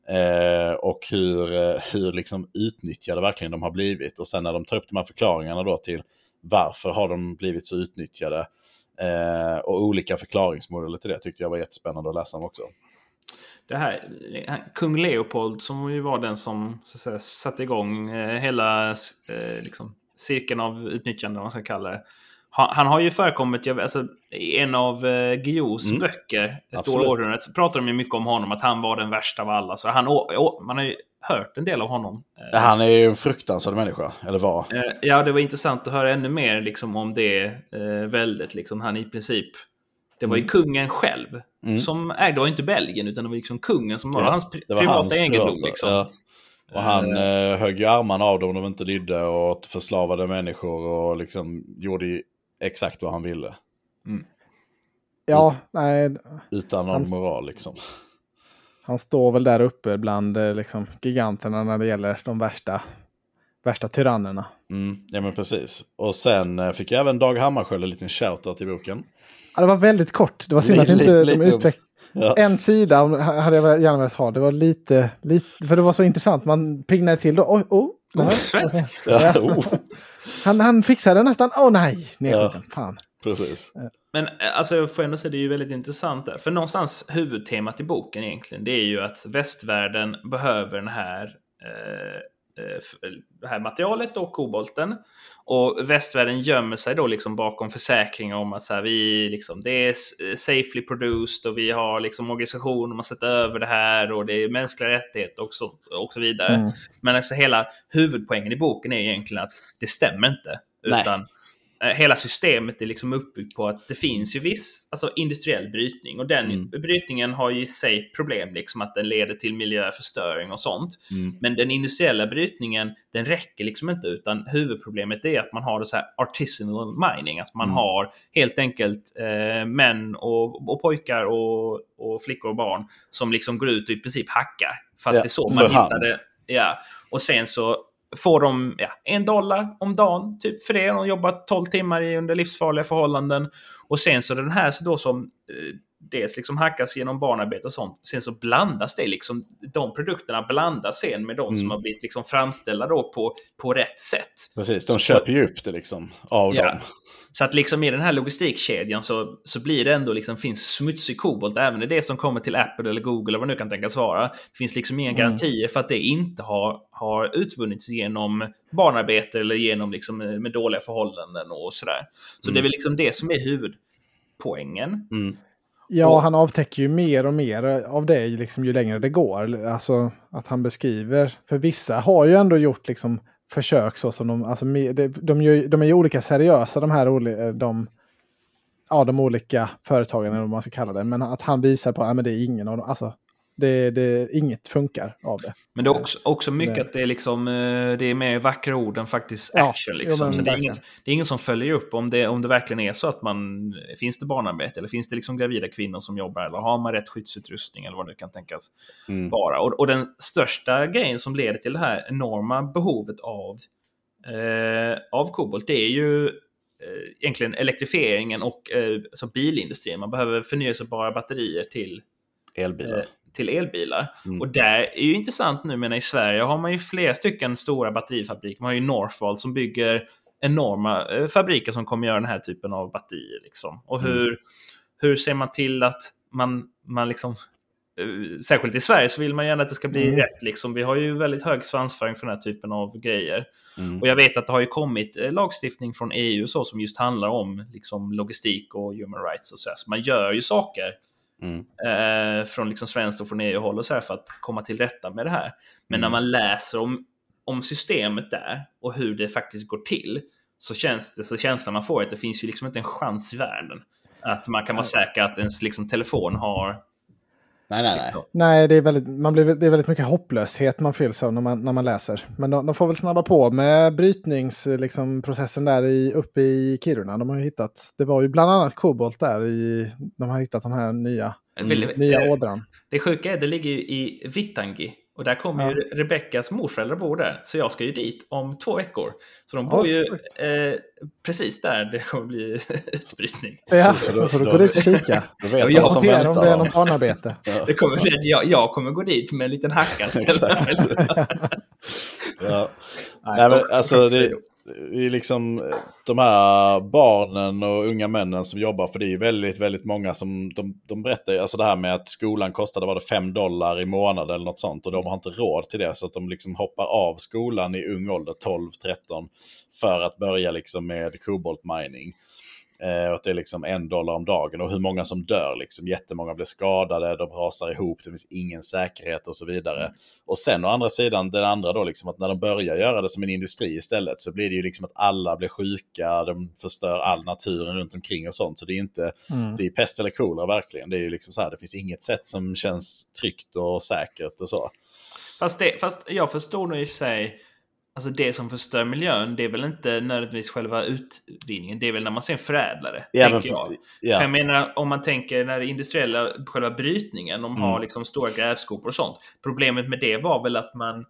Eh, och hur, eh, hur liksom utnyttjade verkligen de har blivit och sen när de tar upp de här förklaringarna då till varför har de blivit så utnyttjade eh, och olika förklaringsmodeller till det tyckte jag var jättespännande att läsa om också det här, kung Leopold som ju var den som så att säga, satte igång eh, hela eh, liksom, cirkeln av utnyttjande, vad man ska kalla det. Han, han har ju förekommit, alltså, i en av eh, Guillous mm. böcker, Det stora århundradet, så pratar de ju mycket om honom, att han var den värsta av alla. Så han, man har ju hört en del av honom. Eh. Han är ju en fruktansvärd människa, eller var? Eh, ja, det var intressant att höra ännu mer liksom, om det eh, väldet. Liksom. Han i princip det var ju mm. kungen själv mm. som ägde, det var inte Belgien utan det var liksom kungen som var ja, hans pri var privata hans egendom. Liksom. Ja. Och han uh, högg ju armarna av dem de inte lydde och förslavade människor och liksom gjorde exakt vad han ville. Mm. Ja, nej. Utan någon han, moral liksom. Han står väl där uppe bland eh, liksom, giganterna när det gäller de värsta, värsta tyrannerna. Mm, ja men precis. Och sen fick jag även Dag Hammarskjöld en liten shoutout i boken. Ja, det var väldigt kort. Det var synd att inte de utvecklade... Ja. En sida hade jag gärna velat ha. Det var lite, lite, för det var så intressant. Man pignade till då. Oh, oh, oh svensk. Ja. Oh. Han, han fixade nästan. Åh oh, nej, nedskjuten. Ja. Fan. Precis. Men alltså, jag får ändå säga det är ju väldigt intressant där. För någonstans huvudtemat i boken egentligen, det är ju att västvärlden behöver den här eh, Eh, det här materialet och kobolten. Och västvärlden gömmer sig då liksom bakom försäkringar om att så här, vi liksom, det är safely produced och vi har liksom organisationer som har sett över det här och det är mänskliga rättigheter och så, och så vidare. Mm. Men alltså hela huvudpoängen i boken är egentligen att det stämmer inte. Utan Eh, hela systemet är liksom uppbyggt på att det finns ju viss alltså industriell brytning och den mm. brytningen har ju i sig problem, liksom att den leder till miljöförstöring och sånt. Mm. Men den industriella brytningen, den räcker liksom inte utan huvudproblemet är att man har det så här artisanal mining, alltså man mm. har helt enkelt eh, män och, och pojkar och, och, flickor och barn som liksom går ut och i princip hackar. För att ja, det är så man hittar det. Ja. Och sen så får de ja, en dollar om dagen typ för det. De har jobbat 12 timmar under livsfarliga förhållanden. Och sen så är det den här då som eh, dels liksom hackas genom barnarbete och sånt. Sen så blandas det liksom, de produkterna blandas sen med de mm. som har blivit liksom framställda då på, på rätt sätt. Precis, de så köper ju upp det liksom av ja. dem. Så att liksom i den här logistikkedjan så, så blir det ändå liksom, finns smutsig kobolt även i det som kommer till Apple eller Google eller vad nu kan tänkas vara. Det finns liksom inga mm. garantier för att det inte har, har utvunnits genom barnarbete eller genom liksom eh, med dåliga förhållanden och sådär. Så mm. det är väl liksom det som är huvudpoängen. Mm. Ja, han avtäcker ju mer och mer av det liksom, ju längre det går. Alltså att han beskriver, för vissa har ju ändå gjort liksom försök så som de, alltså, de, de, gör, de är ju olika seriösa de här eh, de, ja, de olika företagen eller vad man ska kalla det. Men att han visar på att det är ingen av dem, alltså det, det, inget funkar av det. Men det är också, också mycket det... att det är, liksom, eh, det är mer vackra ord än faktiskt action. Ja, liksom. jo, det, är ingen, det, är ingen, som följer upp om det, om det verkligen är så att man... Finns det barnarbete eller finns det liksom gravida kvinnor som jobbar? Eller har man rätt skyddsutrustning eller vad det kan tänkas mm. vara? Och, och, den största grejen som leder till det här enorma behovet av, eh, av kobolt, det är ju eh, egentligen elektrifieringen och eh, alltså bilindustrin. Man behöver förnyelsebara batterier till elbilar. Till elbilar. Mm. Och där är ju intressant nu, men i Sverige har man ju flera stycken stora batterifabriker. Man har ju Northvolt som bygger enorma eh, fabriker som kommer göra den här typen av batterier. Liksom. Och hur, mm. hur ser man till att man, man liksom eh, Särskilt i Sverige så vill man gärna att det ska bli mm. rätt. Liksom. Vi har ju väldigt hög svansföring för den här typen av grejer. Mm. Och jag vet att det har ju kommit eh, lagstiftning från EU så, som just handlar om liksom, logistik och human rights. Och så, så man gör ju saker Mm. Eh, från liksom svenskt och från EU-håll och så här för att komma till rätta med det här. Men mm. när man läser om, om systemet där och hur det faktiskt går till så känns det så känslan man får att det finns ju liksom inte en chans i världen att man kan vara säker att ens liksom, telefon har Nej, nej, nej. Liksom. Nej, det är, väldigt, man blir, det är väldigt mycket hopplöshet man fylls av när man, när man läser. Men de, de får väl snabba på med brytningsprocessen liksom, där i, uppe i Kiruna. De har ju hittat, det var ju bland annat kobolt där i, de har hittat de här nya, mm. nya ådran. Det sjuka är, det ligger ju i Vittangi och där kommer ja. ju Rebeckas morföräldrar bor där. Så jag ska ju dit om två veckor. Så de bor oh, ju eh, precis där det kommer bli utbrytning. Ja, så då får du gå dit och kika. Då vet och jag ser om det är något barnarbete. ja. det kommer jag, jag kommer gå dit med en liten hacka. ja. Nej, men, alltså, det, i liksom de här barnen och unga männen som jobbar, för det är väldigt, väldigt många som de, de berättar, alltså det här med att skolan kostade, var det 5 dollar i månaden eller något sånt och de har inte råd till det så att de liksom hoppar av skolan i ung ålder, 12-13, för att börja liksom med koboltmining. Eh, och att det är liksom en dollar om dagen och hur många som dör. Liksom. Jättemånga blir skadade, de rasar ihop, det finns ingen säkerhet och så vidare. Mm. Och sen å andra sidan, den andra då, liksom, att när de börjar göra det som en industri istället så blir det ju liksom att alla blir sjuka, de förstör all naturen runt omkring och sånt. Så det är inte, mm. det är pest eller kolera verkligen. Det är ju liksom så här, det finns inget sätt som känns tryggt och säkert och så. Fast, det, fast jag förstår nog i och för sig Alltså det som förstör miljön, det är väl inte nödvändigtvis själva utvinningen. Det är väl när man sen förädlar det, ja, tänker jag. Ja. För jag menar, om man tänker när det industriella, själva brytningen, de har mm. liksom stora grävskopor och sånt. Problemet med det var väl att man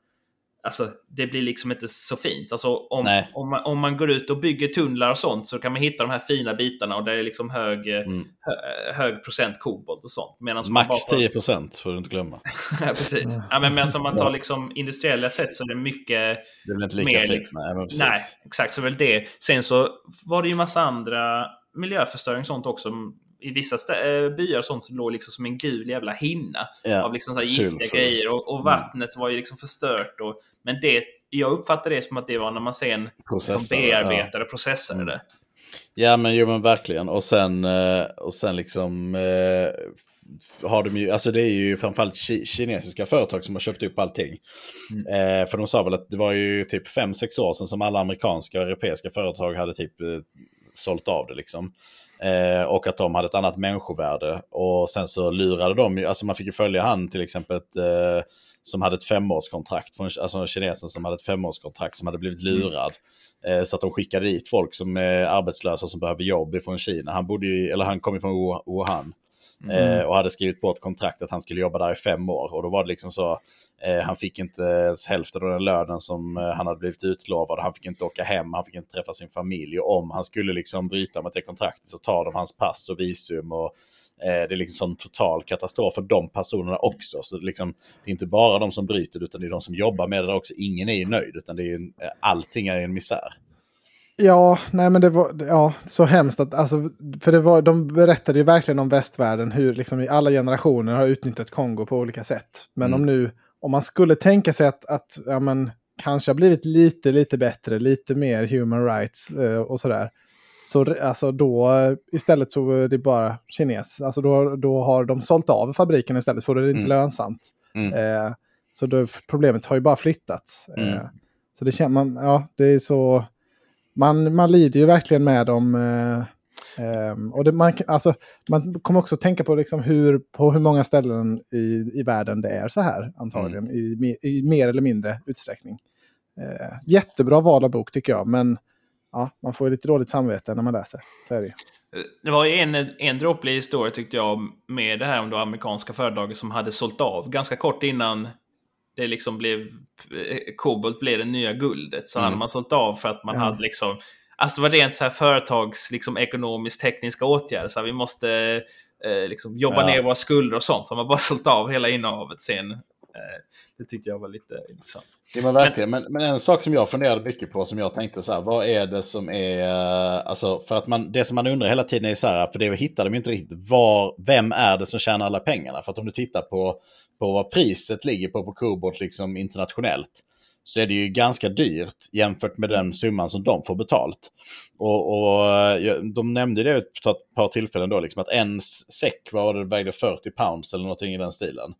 Alltså, det blir liksom inte så fint. Alltså, om, om, man, om man går ut och bygger tunnlar och sånt så kan man hitta de här fina bitarna och det är liksom hög, mm. hö, hög procent kobolt och sånt. Medans Max bara... 10 procent får du inte glömma. ja, precis. Ja, men medan om man tar liksom industriella sätt så är det mycket Det är inte lika mer... Fritt, nej, men precis. nej, exakt. Så väl det. Sen så var det ju massa andra miljöförstöring och sånt också i vissa äh, byar sånt som låg liksom som en gul jävla hinna ja. av liksom så giftiga Sulfur. grejer och, och mm. vattnet mm. var ju liksom förstört. Och, men det, jag uppfattar det som att det var när man sen som bearbetade, ja. processade det. Ja men jo men verkligen och sen, eh, och sen liksom eh, har de ju, alltså det är ju framförallt kinesiska företag som har köpt upp allting. Mm. Eh, för de sa väl att det var ju typ 5-6 år sedan som alla amerikanska och europeiska företag hade typ eh, sålt av det liksom. Eh, och att de hade ett annat människovärde. Och sen så lurade de alltså man fick ju följa han till exempel ett, eh, som hade ett femårskontrakt, från, alltså kinesen som hade ett femårskontrakt som hade blivit mm. lurad. Mm. Eh, så att de skickade dit folk som är arbetslösa som behöver jobb från Kina. Han, bodde ju, eller han kom ju från Wuhan. Mm. Eh, och hade skrivit på ett kontrakt att han skulle jobba där i fem år. Och då var det liksom så, eh, han fick inte ens hälften av den lönen som eh, han hade blivit utlovad. Han fick inte åka hem, han fick inte träffa sin familj. Och om han skulle liksom bryta mot det kontraktet så tar de hans pass och visum. Och, eh, det är liksom sån total katastrof för de personerna också. Så liksom, det är inte bara de som bryter utan det är de som jobbar med det också. Ingen är ju nöjd utan det är, allting är en misär. Ja, nej men det var ja, så hemskt att, alltså, för det var, de berättade ju verkligen om västvärlden, hur liksom i alla generationer har utnyttjat Kongo på olika sätt. Men mm. om nu, om man skulle tänka sig att, att ja, men, kanske har blivit lite, lite bättre, lite mer human rights eh, och sådär. Så alltså då istället så är det bara kines. Alltså då, då har de sålt av fabriken istället för det är inte mm. lönsamt. Mm. Eh, så då, problemet har ju bara flyttats. Mm. Eh, så det känner man, ja det är så man, man lider ju verkligen med dem. Eh, Um, och det, man, alltså, man kommer också tänka på, liksom hur, på hur många ställen i, i världen det är så här, antagligen, mm. i, i, mer eller mindre utsträckning. Uh, jättebra val av bok tycker jag, men ja, man får ju lite dåligt samvete när man läser. Så är det det var en, en dråplig historia tyckte jag med det här om det amerikanska företaget som hade sålt av ganska kort innan det liksom blev kobolt blev det nya guldet. Så mm. hade man sålt av för att man mm. hade liksom Alltså det var rent så här företags liksom, ekonomiskt tekniska åtgärder. Så här, vi måste eh, liksom, jobba ja. ner våra skulder och sånt. Så man bara sålt av hela innehavet sen. Eh, det tyckte jag var lite intressant. Det var verkligen, men, men, en sak som jag funderade mycket på, som jag tänkte så här, vad är det som är, eh, alltså för att man, det som man undrar hela tiden är så här, för det hittade de inte riktigt, var, vem är det som tjänar alla pengarna? För att om du tittar på, på vad priset ligger på på Cobalt liksom internationellt, så är det ju ganska dyrt jämfört med den summan som de får betalt. Och, och eh, de nämnde det ett par tillfällen då, liksom att en säck var det vägde 40 pounds eller någonting i den stilen.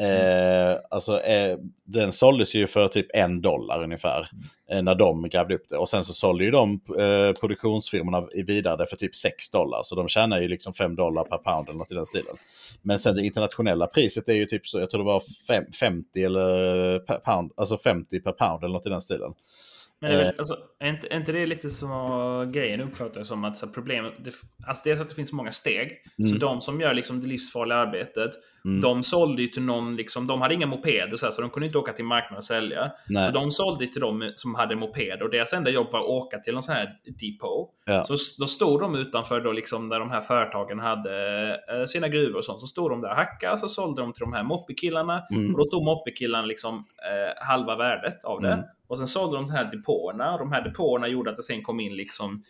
Eh, alltså, eh, den såldes ju för typ en dollar ungefär eh, när de grävde upp det. Och sen så sålde ju de eh, produktionsfirmorna vidare för typ 6 dollar. Så de tjänar ju liksom 5 dollar per pound eller något i den stilen. Men sen det internationella priset är ju typ så, jag tror det var fem, 50 eller per pound, alltså 50 per pound eller något i den stilen. Men är, alltså, är, inte, är inte det lite som grejen uppfattar som att så problemet, det, alltså det är så att det finns många steg. Mm. Så de som gör liksom det livsfarliga arbetet, mm. de sålde ju till någon, liksom, de hade inga mopeder så, här, så de kunde inte åka till marknaden och sälja. Nej. Så de sålde till de som hade mopeder och deras enda jobb var att åka till någon sån här depot. Ja. Så då stod de utanför då liksom där de här företagen hade eh, sina gruvor och sånt. Så stod de där och hackade, så sålde de till de här moppekillarna. Mm. Och då tog moppekillarna liksom eh, halva värdet av det. Och sen sålde de de här depåerna och de här depåerna gjorde att det sen kom in liksom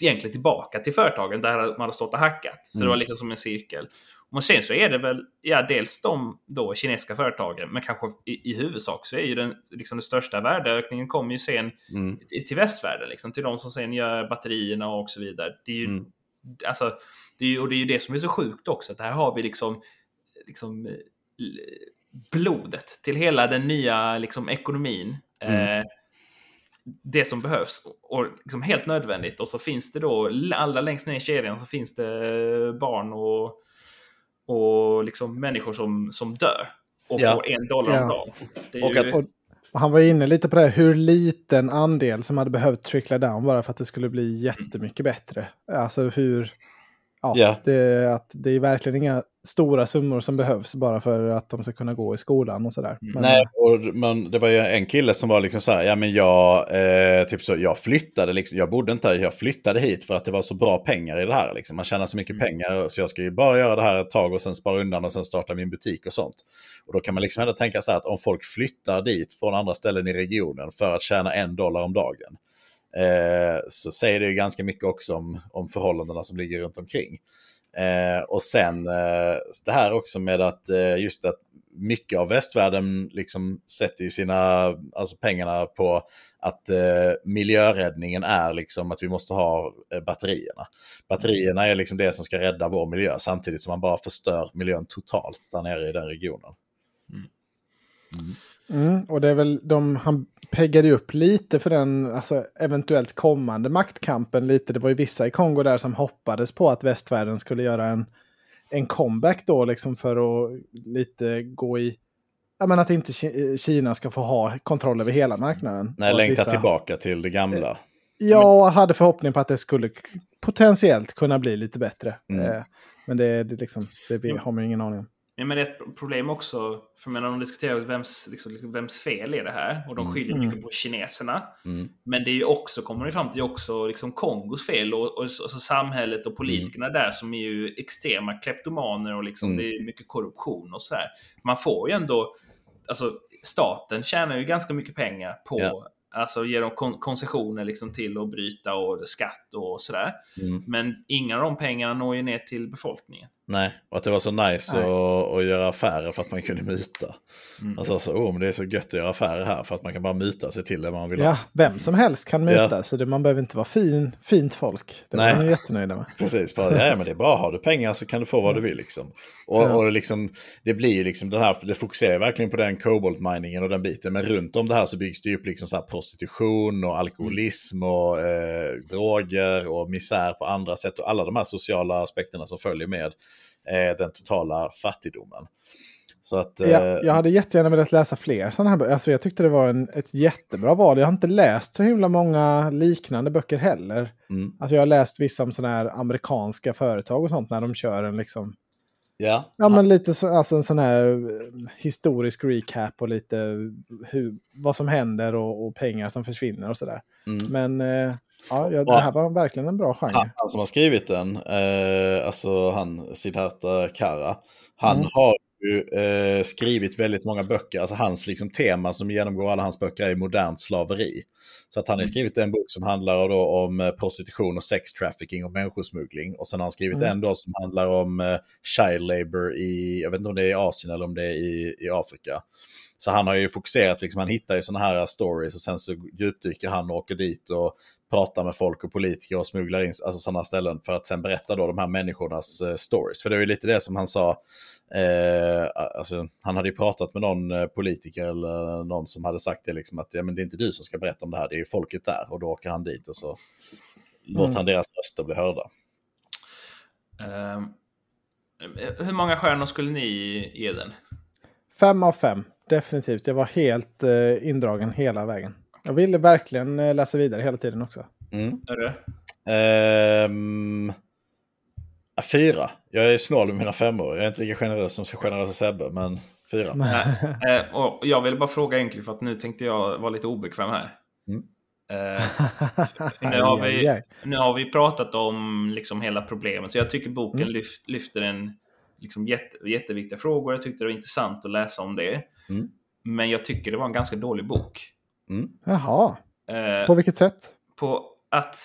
egentligen tillbaka till företagen där man hade stått och hackat. Så mm. det var liksom som en cirkel. Och sen så är det väl, ja, dels de då kinesiska företagen, men kanske i, i huvudsak så är ju den, liksom den största värdeökningen kommer ju sen mm. till, till västvärlden, liksom, till de som sen gör batterierna och så vidare. Det är ju, mm. alltså, det är ju, och det är ju det som är så sjukt också, att här har vi liksom, liksom blodet till hela den nya liksom, ekonomin Mm. Eh, det som behövs och liksom helt nödvändigt. Och så finns det då allra längst ner i kedjan så finns det barn och, och liksom människor som, som dör och ja. får en dollar om dagen. Och, ju... han var inne lite på det, hur liten andel som hade behövt trickla down bara för att det skulle bli jättemycket bättre. Alltså hur... Ja, yeah. det, att det är verkligen inga stora summor som behövs bara för att de ska kunna gå i skolan och sådär. Mm. Nej, och men det var ju en kille som var liksom så här, ja men jag, eh, typ så, jag flyttade, liksom, jag bodde inte här, jag flyttade hit för att det var så bra pengar i det här. Liksom. Man tjänar så mycket mm. pengar så jag ska ju bara göra det här ett tag och sen spara undan och sen starta min butik och sånt. Och då kan man liksom ändå tänka så här att om folk flyttar dit från andra ställen i regionen för att tjäna en dollar om dagen. Eh, så säger det ju ganska mycket också om, om förhållandena som ligger runt omkring. Eh, och sen eh, det här också med att eh, just att mycket av västvärlden liksom sätter ju sina, alltså pengarna på att eh, miljöräddningen är liksom att vi måste ha eh, batterierna. Batterierna är liksom det som ska rädda vår miljö samtidigt som man bara förstör miljön totalt där nere i den regionen. Mm. Mm. Mm, och det är väl de, han peggade upp lite för den alltså, eventuellt kommande maktkampen lite. Det var ju vissa i Kongo där som hoppades på att västvärlden skulle göra en, en comeback då liksom för att lite gå i... Ja, men att inte Kina ska få ha kontroll över hela marknaden. Nej, längta vissa... tillbaka till det gamla. Ja, och hade förhoppning på att det skulle potentiellt kunna bli lite bättre. Mm. Eh, men det, det, liksom, det har man ingen aning om. Men det är ett problem också, för menar, de diskuterar vems, liksom, liksom, vems fel är det här? Och de mm. skyller mycket mm. på kineserna. Mm. Men det är ju också, kommer ni fram till, också liksom Kongos fel och, och, och, och samhället och politikerna mm. där som är ju extrema kleptomaner och liksom, mm. det är mycket korruption och så här. Man får ju ändå, alltså staten tjänar ju ganska mycket pengar på ja. Alltså ger dem kon koncessioner liksom till att bryta och skatt och sådär. Mm. Men inga av de pengarna når ju ner till befolkningen. Nej, och att det var så nice att, att göra affärer för att man kunde muta. Mm. Alltså, så, oh, men det är så gött att göra affärer här för att man kan bara muta sig till det man vill ha. Ja, vem som helst kan muta, ja. så det, man behöver inte vara fin, fint folk. Det Nej. var man jättenöjda med. Precis, bara, ja, men det är bra, har du pengar så kan du få vad du vill. Liksom. Och, ja. och liksom, det blir ju liksom den här, det fokuserar verkligen på den kobolt-miningen och den biten. Men runt om det här så byggs det upp liksom så prostitution och alkoholism och eh, droger och misär på andra sätt. Och alla de här sociala aspekterna som följer med den totala fattigdomen. Så att, ja, eh, jag hade jättegärna velat läsa fler sådana här böcker. Alltså jag tyckte det var en, ett jättebra val. Jag har inte läst så himla många liknande böcker heller. Mm. Alltså jag har läst vissa om sådana här amerikanska företag och sånt när de kör en liksom... Ja. Ja, men lite så, alltså en sån här eh, historisk recap och lite hur, vad som händer och, och pengar som försvinner och sådär. Mm. Men eh, ja, ja, det här var verkligen en bra genre. Han, han som har skrivit den, eh, alltså han Siddhartha Kara, han mm. har ju eh, skrivit väldigt många böcker. Alltså hans liksom, tema som genomgår alla hans böcker är modernt slaveri. Så att han har mm. skrivit en bok som handlar då om eh, prostitution och sex trafficking och människosmuggling. Och sen har han skrivit mm. en då som handlar om eh, child labor i, jag vet inte om det är i Asien eller om det är i, i Afrika. Så han har ju fokuserat, liksom, han hittar ju sådana här stories och sen så djupdyker han och åker dit och pratar med folk och politiker och smugglar in alltså sådana ställen för att sen berätta då de här människornas eh, stories. För det var ju lite det som han sa, eh, alltså, han hade ju pratat med någon eh, politiker eller någon som hade sagt det liksom att ja, men det är inte du som ska berätta om det här, det är ju folket där och då åker han dit och så mm. låter han deras röster bli hörda. Uh, hur många stjärnor skulle ni ge den? Fem av fem definitivt. Jag var helt eh, indragen hela vägen. Jag ville verkligen läsa vidare hela tiden också. Mm. Är det? Um, fyra. Jag är snål med mina femmor. Jag är inte lika generös som generösa Sebbe, men fyra. Nej. eh, och jag vill bara fråga egentligen för att nu tänkte jag vara lite obekväm här. Mm. Eh, nu, har vi, nu har vi pratat om liksom hela problemet, så jag tycker boken mm. lyft, lyfter en liksom jätte, jätteviktiga frågor. Jag tyckte det var intressant att läsa om det. Mm. Men jag tycker det var en ganska dålig bok. Mm. Jaha. Eh, på vilket sätt? På att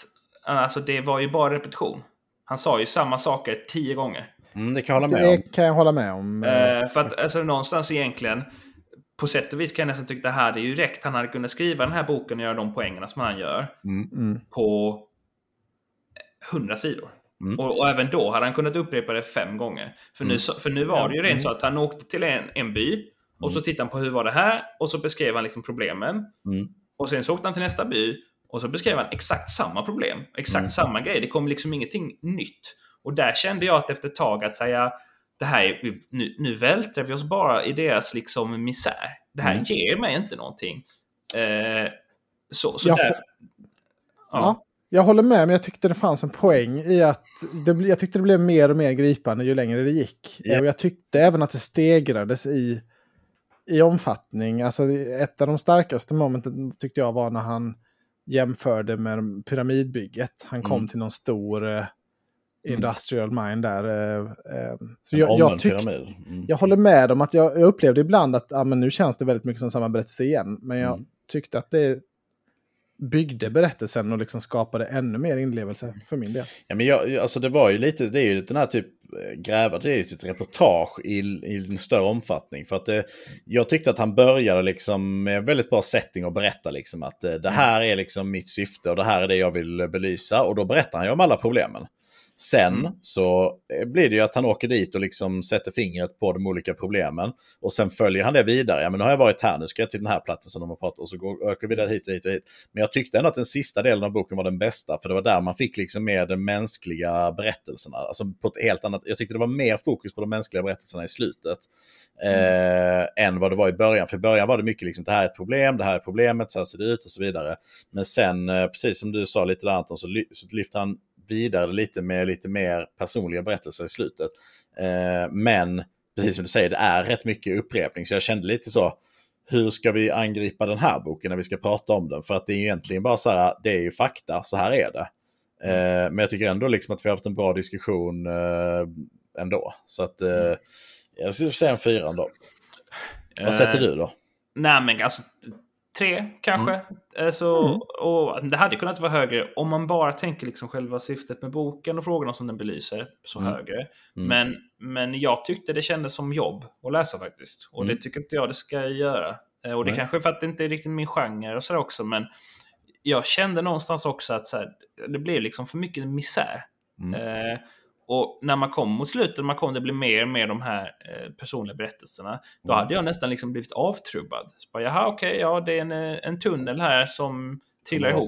alltså det var ju bara repetition. Han sa ju samma saker tio gånger. Mm, det kan jag hålla med det om. kan jag hålla med om. Eh, för att alltså, någonstans egentligen, på sätt och vis kan jag nästan tycka att det här det är ju rätt. Han hade kunnat skriva den här boken och göra de poängerna som han gör mm. mm. på hundra sidor. Mm. Och, och, även då hade han kunnat upprepa det fem gånger. För, nu, mm. för nu var det ju rent mm. så att han åkte till en, en by och så tittade han på hur var det här och så beskrev han liksom problemen. Mm. Och sen så åkte han till nästa by och så beskrev han exakt samma problem. Exakt mm. samma grej. Det kom liksom ingenting nytt. Och där kände jag att efter ett tag att säga det här nu, nu vältrar vi oss bara i deras liksom misär. Det här mm. ger mig inte någonting. Eh, så så jag, därför, ja. ja. Jag håller med, men jag tyckte det fanns en poäng i att det, jag tyckte det blev mer och mer gripande ju längre det gick. Yeah. Och jag tyckte även att det stegrades i i omfattning. Alltså ett av de starkaste momenten tyckte jag var när han jämförde med pyramidbygget. Han kom mm. till någon stor uh, industrial mm. mine där. Uh, uh, så jag, jag, tyck, mm. jag håller med om att jag, jag upplevde ibland att ah, men nu känns det väldigt mycket som samma berättelse igen. Men jag mm. tyckte att det byggde berättelsen och liksom skapade ännu mer inlevelse för min del. Ja, men jag, alltså det var ju lite, det är ju den här typ eh, gräva, det är ju ett reportage i, i en större omfattning. För att det, jag tyckte att han började liksom med väldigt bra setting och berätta liksom att eh, det här är liksom mitt syfte och det här är det jag vill belysa. Och då berättar han ju om alla problemen. Sen mm. så eh, blir det ju att han åker dit och liksom sätter fingret på de olika problemen. Och sen följer han det vidare. Ja, men nu har jag varit här, nu ska jag till den här platsen som de har pratat Och så går, ökar vi där hit och hit och hit. Men jag tyckte ändå att den sista delen av boken var den bästa. För det var där man fick liksom mer de mänskliga berättelserna. Alltså på ett helt annat, jag tyckte det var mer fokus på de mänskliga berättelserna i slutet. Mm. Eh, än vad det var i början. För i början var det mycket liksom det här är ett problem, det här är problemet, så här ser det ut och så vidare. Men sen, eh, precis som du sa lite där Anton, så, ly så lyfter han vidare lite med lite mer personliga berättelser i slutet. Eh, men precis som du säger, det är rätt mycket upprepning. Så jag kände lite så, hur ska vi angripa den här boken när vi ska prata om den? För att det är egentligen bara så här, det är ju fakta, så här är det. Eh, men jag tycker ändå liksom att vi har haft en bra diskussion eh, ändå. Så att eh, jag skulle säga en fyra ändå. Vad sätter du då? Nej men alltså tre kanske. Mm. Eh, Så, och det hade kunnat vara högre om man bara tänker liksom själva syftet med boken och frågorna som den belyser. Så Mm. högre. Mm. Men, men jag tyckte det kändes som jobb att läsa faktiskt. Och Mm. det tycker inte jag det ska göra. Eh, Och det Nej. kanske är för att det inte är riktigt min genre och sådär också. Men jag kände någonstans också att så här, det blev liksom för mycket misär. Mm. Eh, och när man kom mot slutet, när man kom det blir mer och mer de här eh, personliga berättelserna, då Mm. hade jag nästan liksom blivit avtrubbad. Så bara, Jaha, okej, ja det är en, eh, en tunnel här som trillar ihop.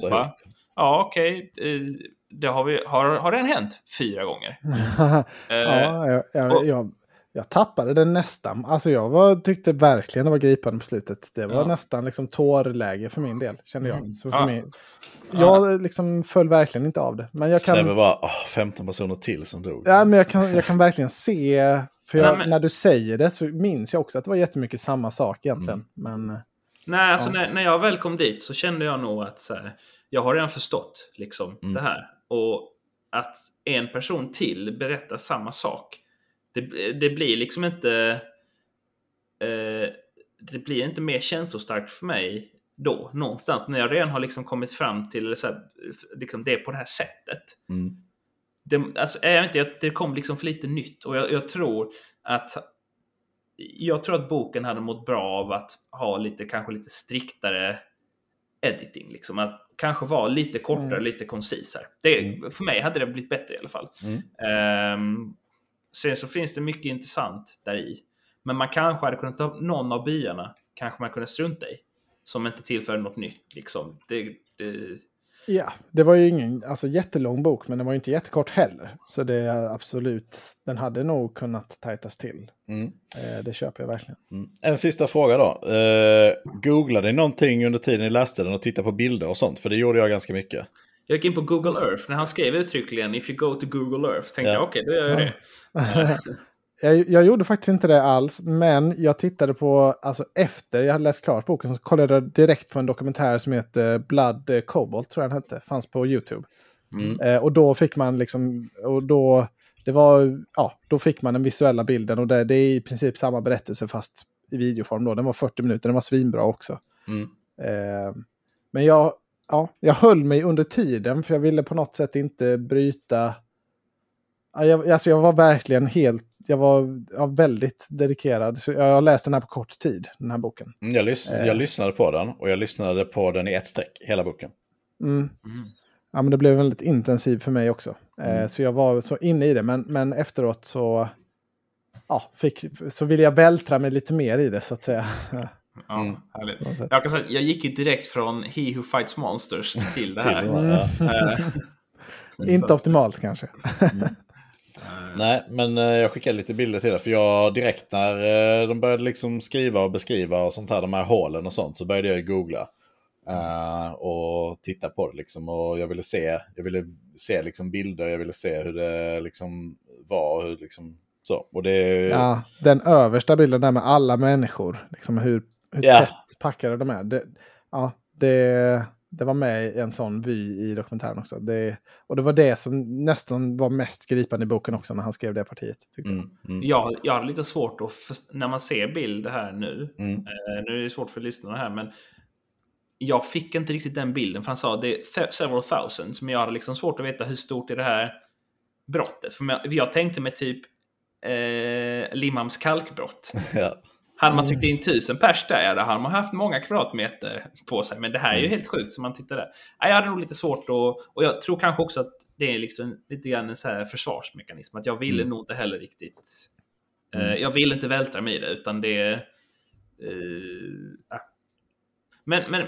Ja, okej. eh, Det har, vi, har, har den hänt fyra gånger? Eh, ja, jag, jag, och- jag, jag tappade den nästan. Alltså jag var, tyckte verkligen det var gripande på slutet. Det var Ja. nästan liksom tårläge för min del, kände jag. Mm. Så för Ja. mig, jag liksom föll verkligen inte av det. Men jag kan, bara, åh, 15 personer till som dog. ja, men jag kan, jag kan verkligen se, för jag, Nej, men- när du säger det så minns jag också att det var jättemycket samma sak egentligen. Mm. Men Nej, alltså Ja. när, när jag väl kom dit så kände jag nog att så här, jag har redan förstått liksom, Mm. det här. Och att en person till berättar samma sak. Det, det blir liksom inte... Eh, det blir inte mer känslostarkt för mig då, någonstans. När jag redan har liksom kommit fram till så här, liksom det på det här sättet. Mm. Det, alltså, jag inte, det kom liksom för lite nytt. Och jag, jag tror att jag tror att boken hade mått bra av att ha lite, kanske lite striktare editing. Liksom. Att kanske vara lite kortare, Mm. lite koncisare. Det, Mm. För mig hade det blivit bättre i alla fall. Mm. Ehm, sen så finns det mycket intressant där i. Men man kanske hade kunnat ta någon av byarna, kanske man kunde strunta i. Som inte tillför något nytt. Liksom. Det, det, ja, det var ju ingen alltså, jättelång bok, men den var ju inte jättekort heller. Så det är absolut, den hade nog kunnat tajtas till. Mm. Eh, det köper jag verkligen. Mm. En sista fråga då. Eh, googlade ni någonting under tiden ni läste den och tittade på bilder och sånt? För det gjorde jag ganska mycket. Jag gick in på Google Earth. När han skrev uttryckligen “If you go to Google Earth” tänkte Ja. jag okej, då gör jag det. Jag, jag gjorde faktiskt inte det alls, men jag tittade på, alltså efter jag hade läst klart boken, så kollade jag direkt på en dokumentär som heter Blood Cobalt, tror jag den hette, fanns på YouTube. Mm. Eh, och då fick man liksom, och då, det var, ja, då fick man den visuella bilden och det, det är i princip samma berättelse fast i videoform då. Den var 40 minuter, den var svinbra också. Mm. Eh, men jag, ja, jag höll mig under tiden för jag ville på något sätt inte bryta. Ja, jag, alltså jag var verkligen helt, jag var ja, väldigt dedikerad. Så jag har läst den här på kort tid, den här boken. Mm, Jag, lys- Eh. jag lyssnade på den och jag lyssnade på den i ett streck, hela boken. Mm. Mm. Ja, men det blev väldigt intensivt för mig också. Eh, Mm. så jag var så inne i det, men, men efteråt så, ja, fick, så ville jag vältra mig lite mer i det så att säga. Ja, Mm. härligt. Jag, kan säga, jag gick ju direkt från He Who Fights Monsters till det här. Eh, Inte optimalt kanske. eh, Nej, men eh, jag skickade lite bilder till det. För jag direkt när de började liksom skriva och beskriva och sånt här, de här hålen och sånt, så började jag googla. eh, och titta på det liksom. Och jag ville se, jag ville se liksom bilder, jag ville se hur det liksom var. och Hur liksom, så. Och det, Ja, den översta bilden där med alla människor, liksom hur, hur Ja. tätt packade de är. Det, ja, det, det var med i en sån vy i dokumentären också. Det, och det var det som nästan var mest gripande i boken också när han skrev det partiet. Tyckte mm, mm, jag, jag hade lite svårt att, när man ser bild här nu, mm, eh, nu är det svårt för lyssnarna här, men jag fick inte riktigt den bilden, för han sa det är several thousands, men jag hade liksom svårt att veta hur stort är det här brottet. För jag, jag tänkte mig typ eh, Limhamns kalkbrott. ja. Hade man tryckt in tusen pers där, då hade man haft många kvadratmeter på sig. Men det här är ju Mm. helt sjukt, så man tittar där. Ja, jag hade nog lite svårt att... Och jag tror kanske också att det är liksom lite grann en så här försvarsmekanism. Att jag ville Mm. nog inte heller riktigt... Eh, Mm. jag vill inte vältra mig i det, utan det... ja. Men, men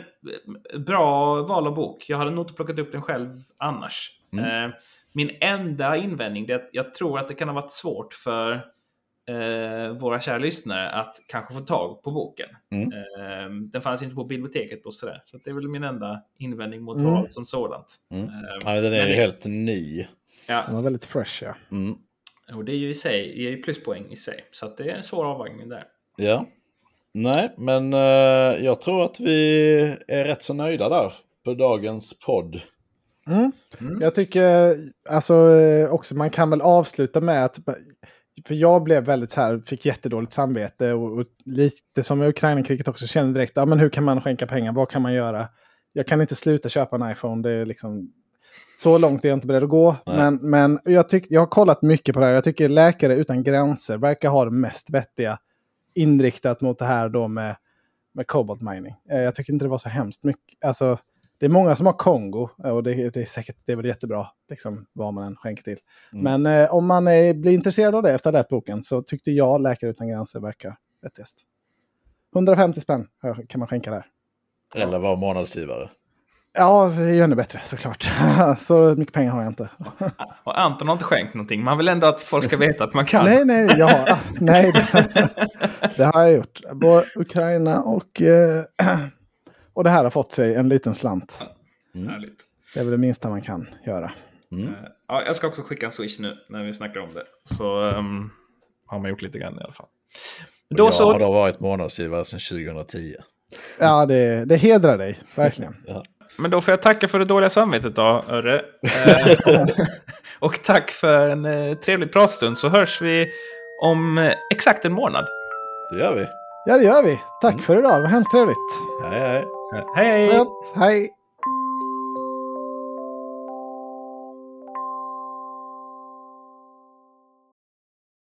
bra val av bok. Jag hade nog inte plockat upp den själv annars. Mm. Eh, min enda invändning är att jag tror att det kan ha varit svårt för eh, våra kära lyssnare att kanske få tag på boken. Mm. Eh, den fanns inte på biblioteket och sådär. Så det är väl min enda invändning mot Mm. valet som sådant. Mm. Eh, Ja, den är ju helt ny. ja, Den var väldigt fresh ja. Mm. och det är ju i sig, det är ju pluspoäng i sig. Så att det är en svår avvägning där. Ja. Nej, men eh, jag tror att vi är rätt så nöjda där på dagens podd. Mm. Mm. Jag tycker alltså eh, också man kan väl avsluta med att för jag blev väldigt så här, fick jättedåligt samvete och, och lite som i Ukraina-kriget också kände direkt, ja men hur kan man skänka pengar, vad kan man göra? Jag kan inte sluta köpa en iPhone, det är liksom, så långt är jag inte beredd att gå. Nej. Men, men jag, tyck, jag har kollat mycket på det här, jag tycker Läkare Utan Gränser verkar ha det mest vettiga inriktat mot det här då med, med Cobalt Mining. Eh, jag tycker inte det var så hemskt mycket, alltså det är många som har Kongo och det, det är säkert det är väl jättebra, liksom, vad man än skänker till. Mm. Men eh, om man eh, blir intresserad av det efter att ha läst boken så tyckte jag Läkare Utan Gränser verkar vettigast. 150 spänn kan man skänka där. Eller vara månadsgivare. Ja, det är ju ännu bättre såklart. så mycket pengar har jag inte. Och Anton har inte skänkt någonting. Man vill ändå att folk ska veta att man kan. nej, nej, jag har, nej det, det har jag gjort. Både Ukraina och, eh, och det här har fått sig en liten slant. Härligt. Det är väl det minsta man kan göra. Mm. Eh, Ja, jag ska också skicka en swish nu när vi snackar om det. Så ehm, har man gjort lite grann i alla fall. Och Då jag så, har då varit månadsgivare sedan 2010. Ja, det, det hedrar dig, verkligen. men då får jag tacka för det dåliga samvetet då, Örre. Eh, och tack för en eh, trevlig pratstund så hörs vi om exakt en månad. Det gör vi. Ja, det gör vi. Tack för idag, det var hemskt trevligt. Hej hej. Hej hej! Gött. Hej!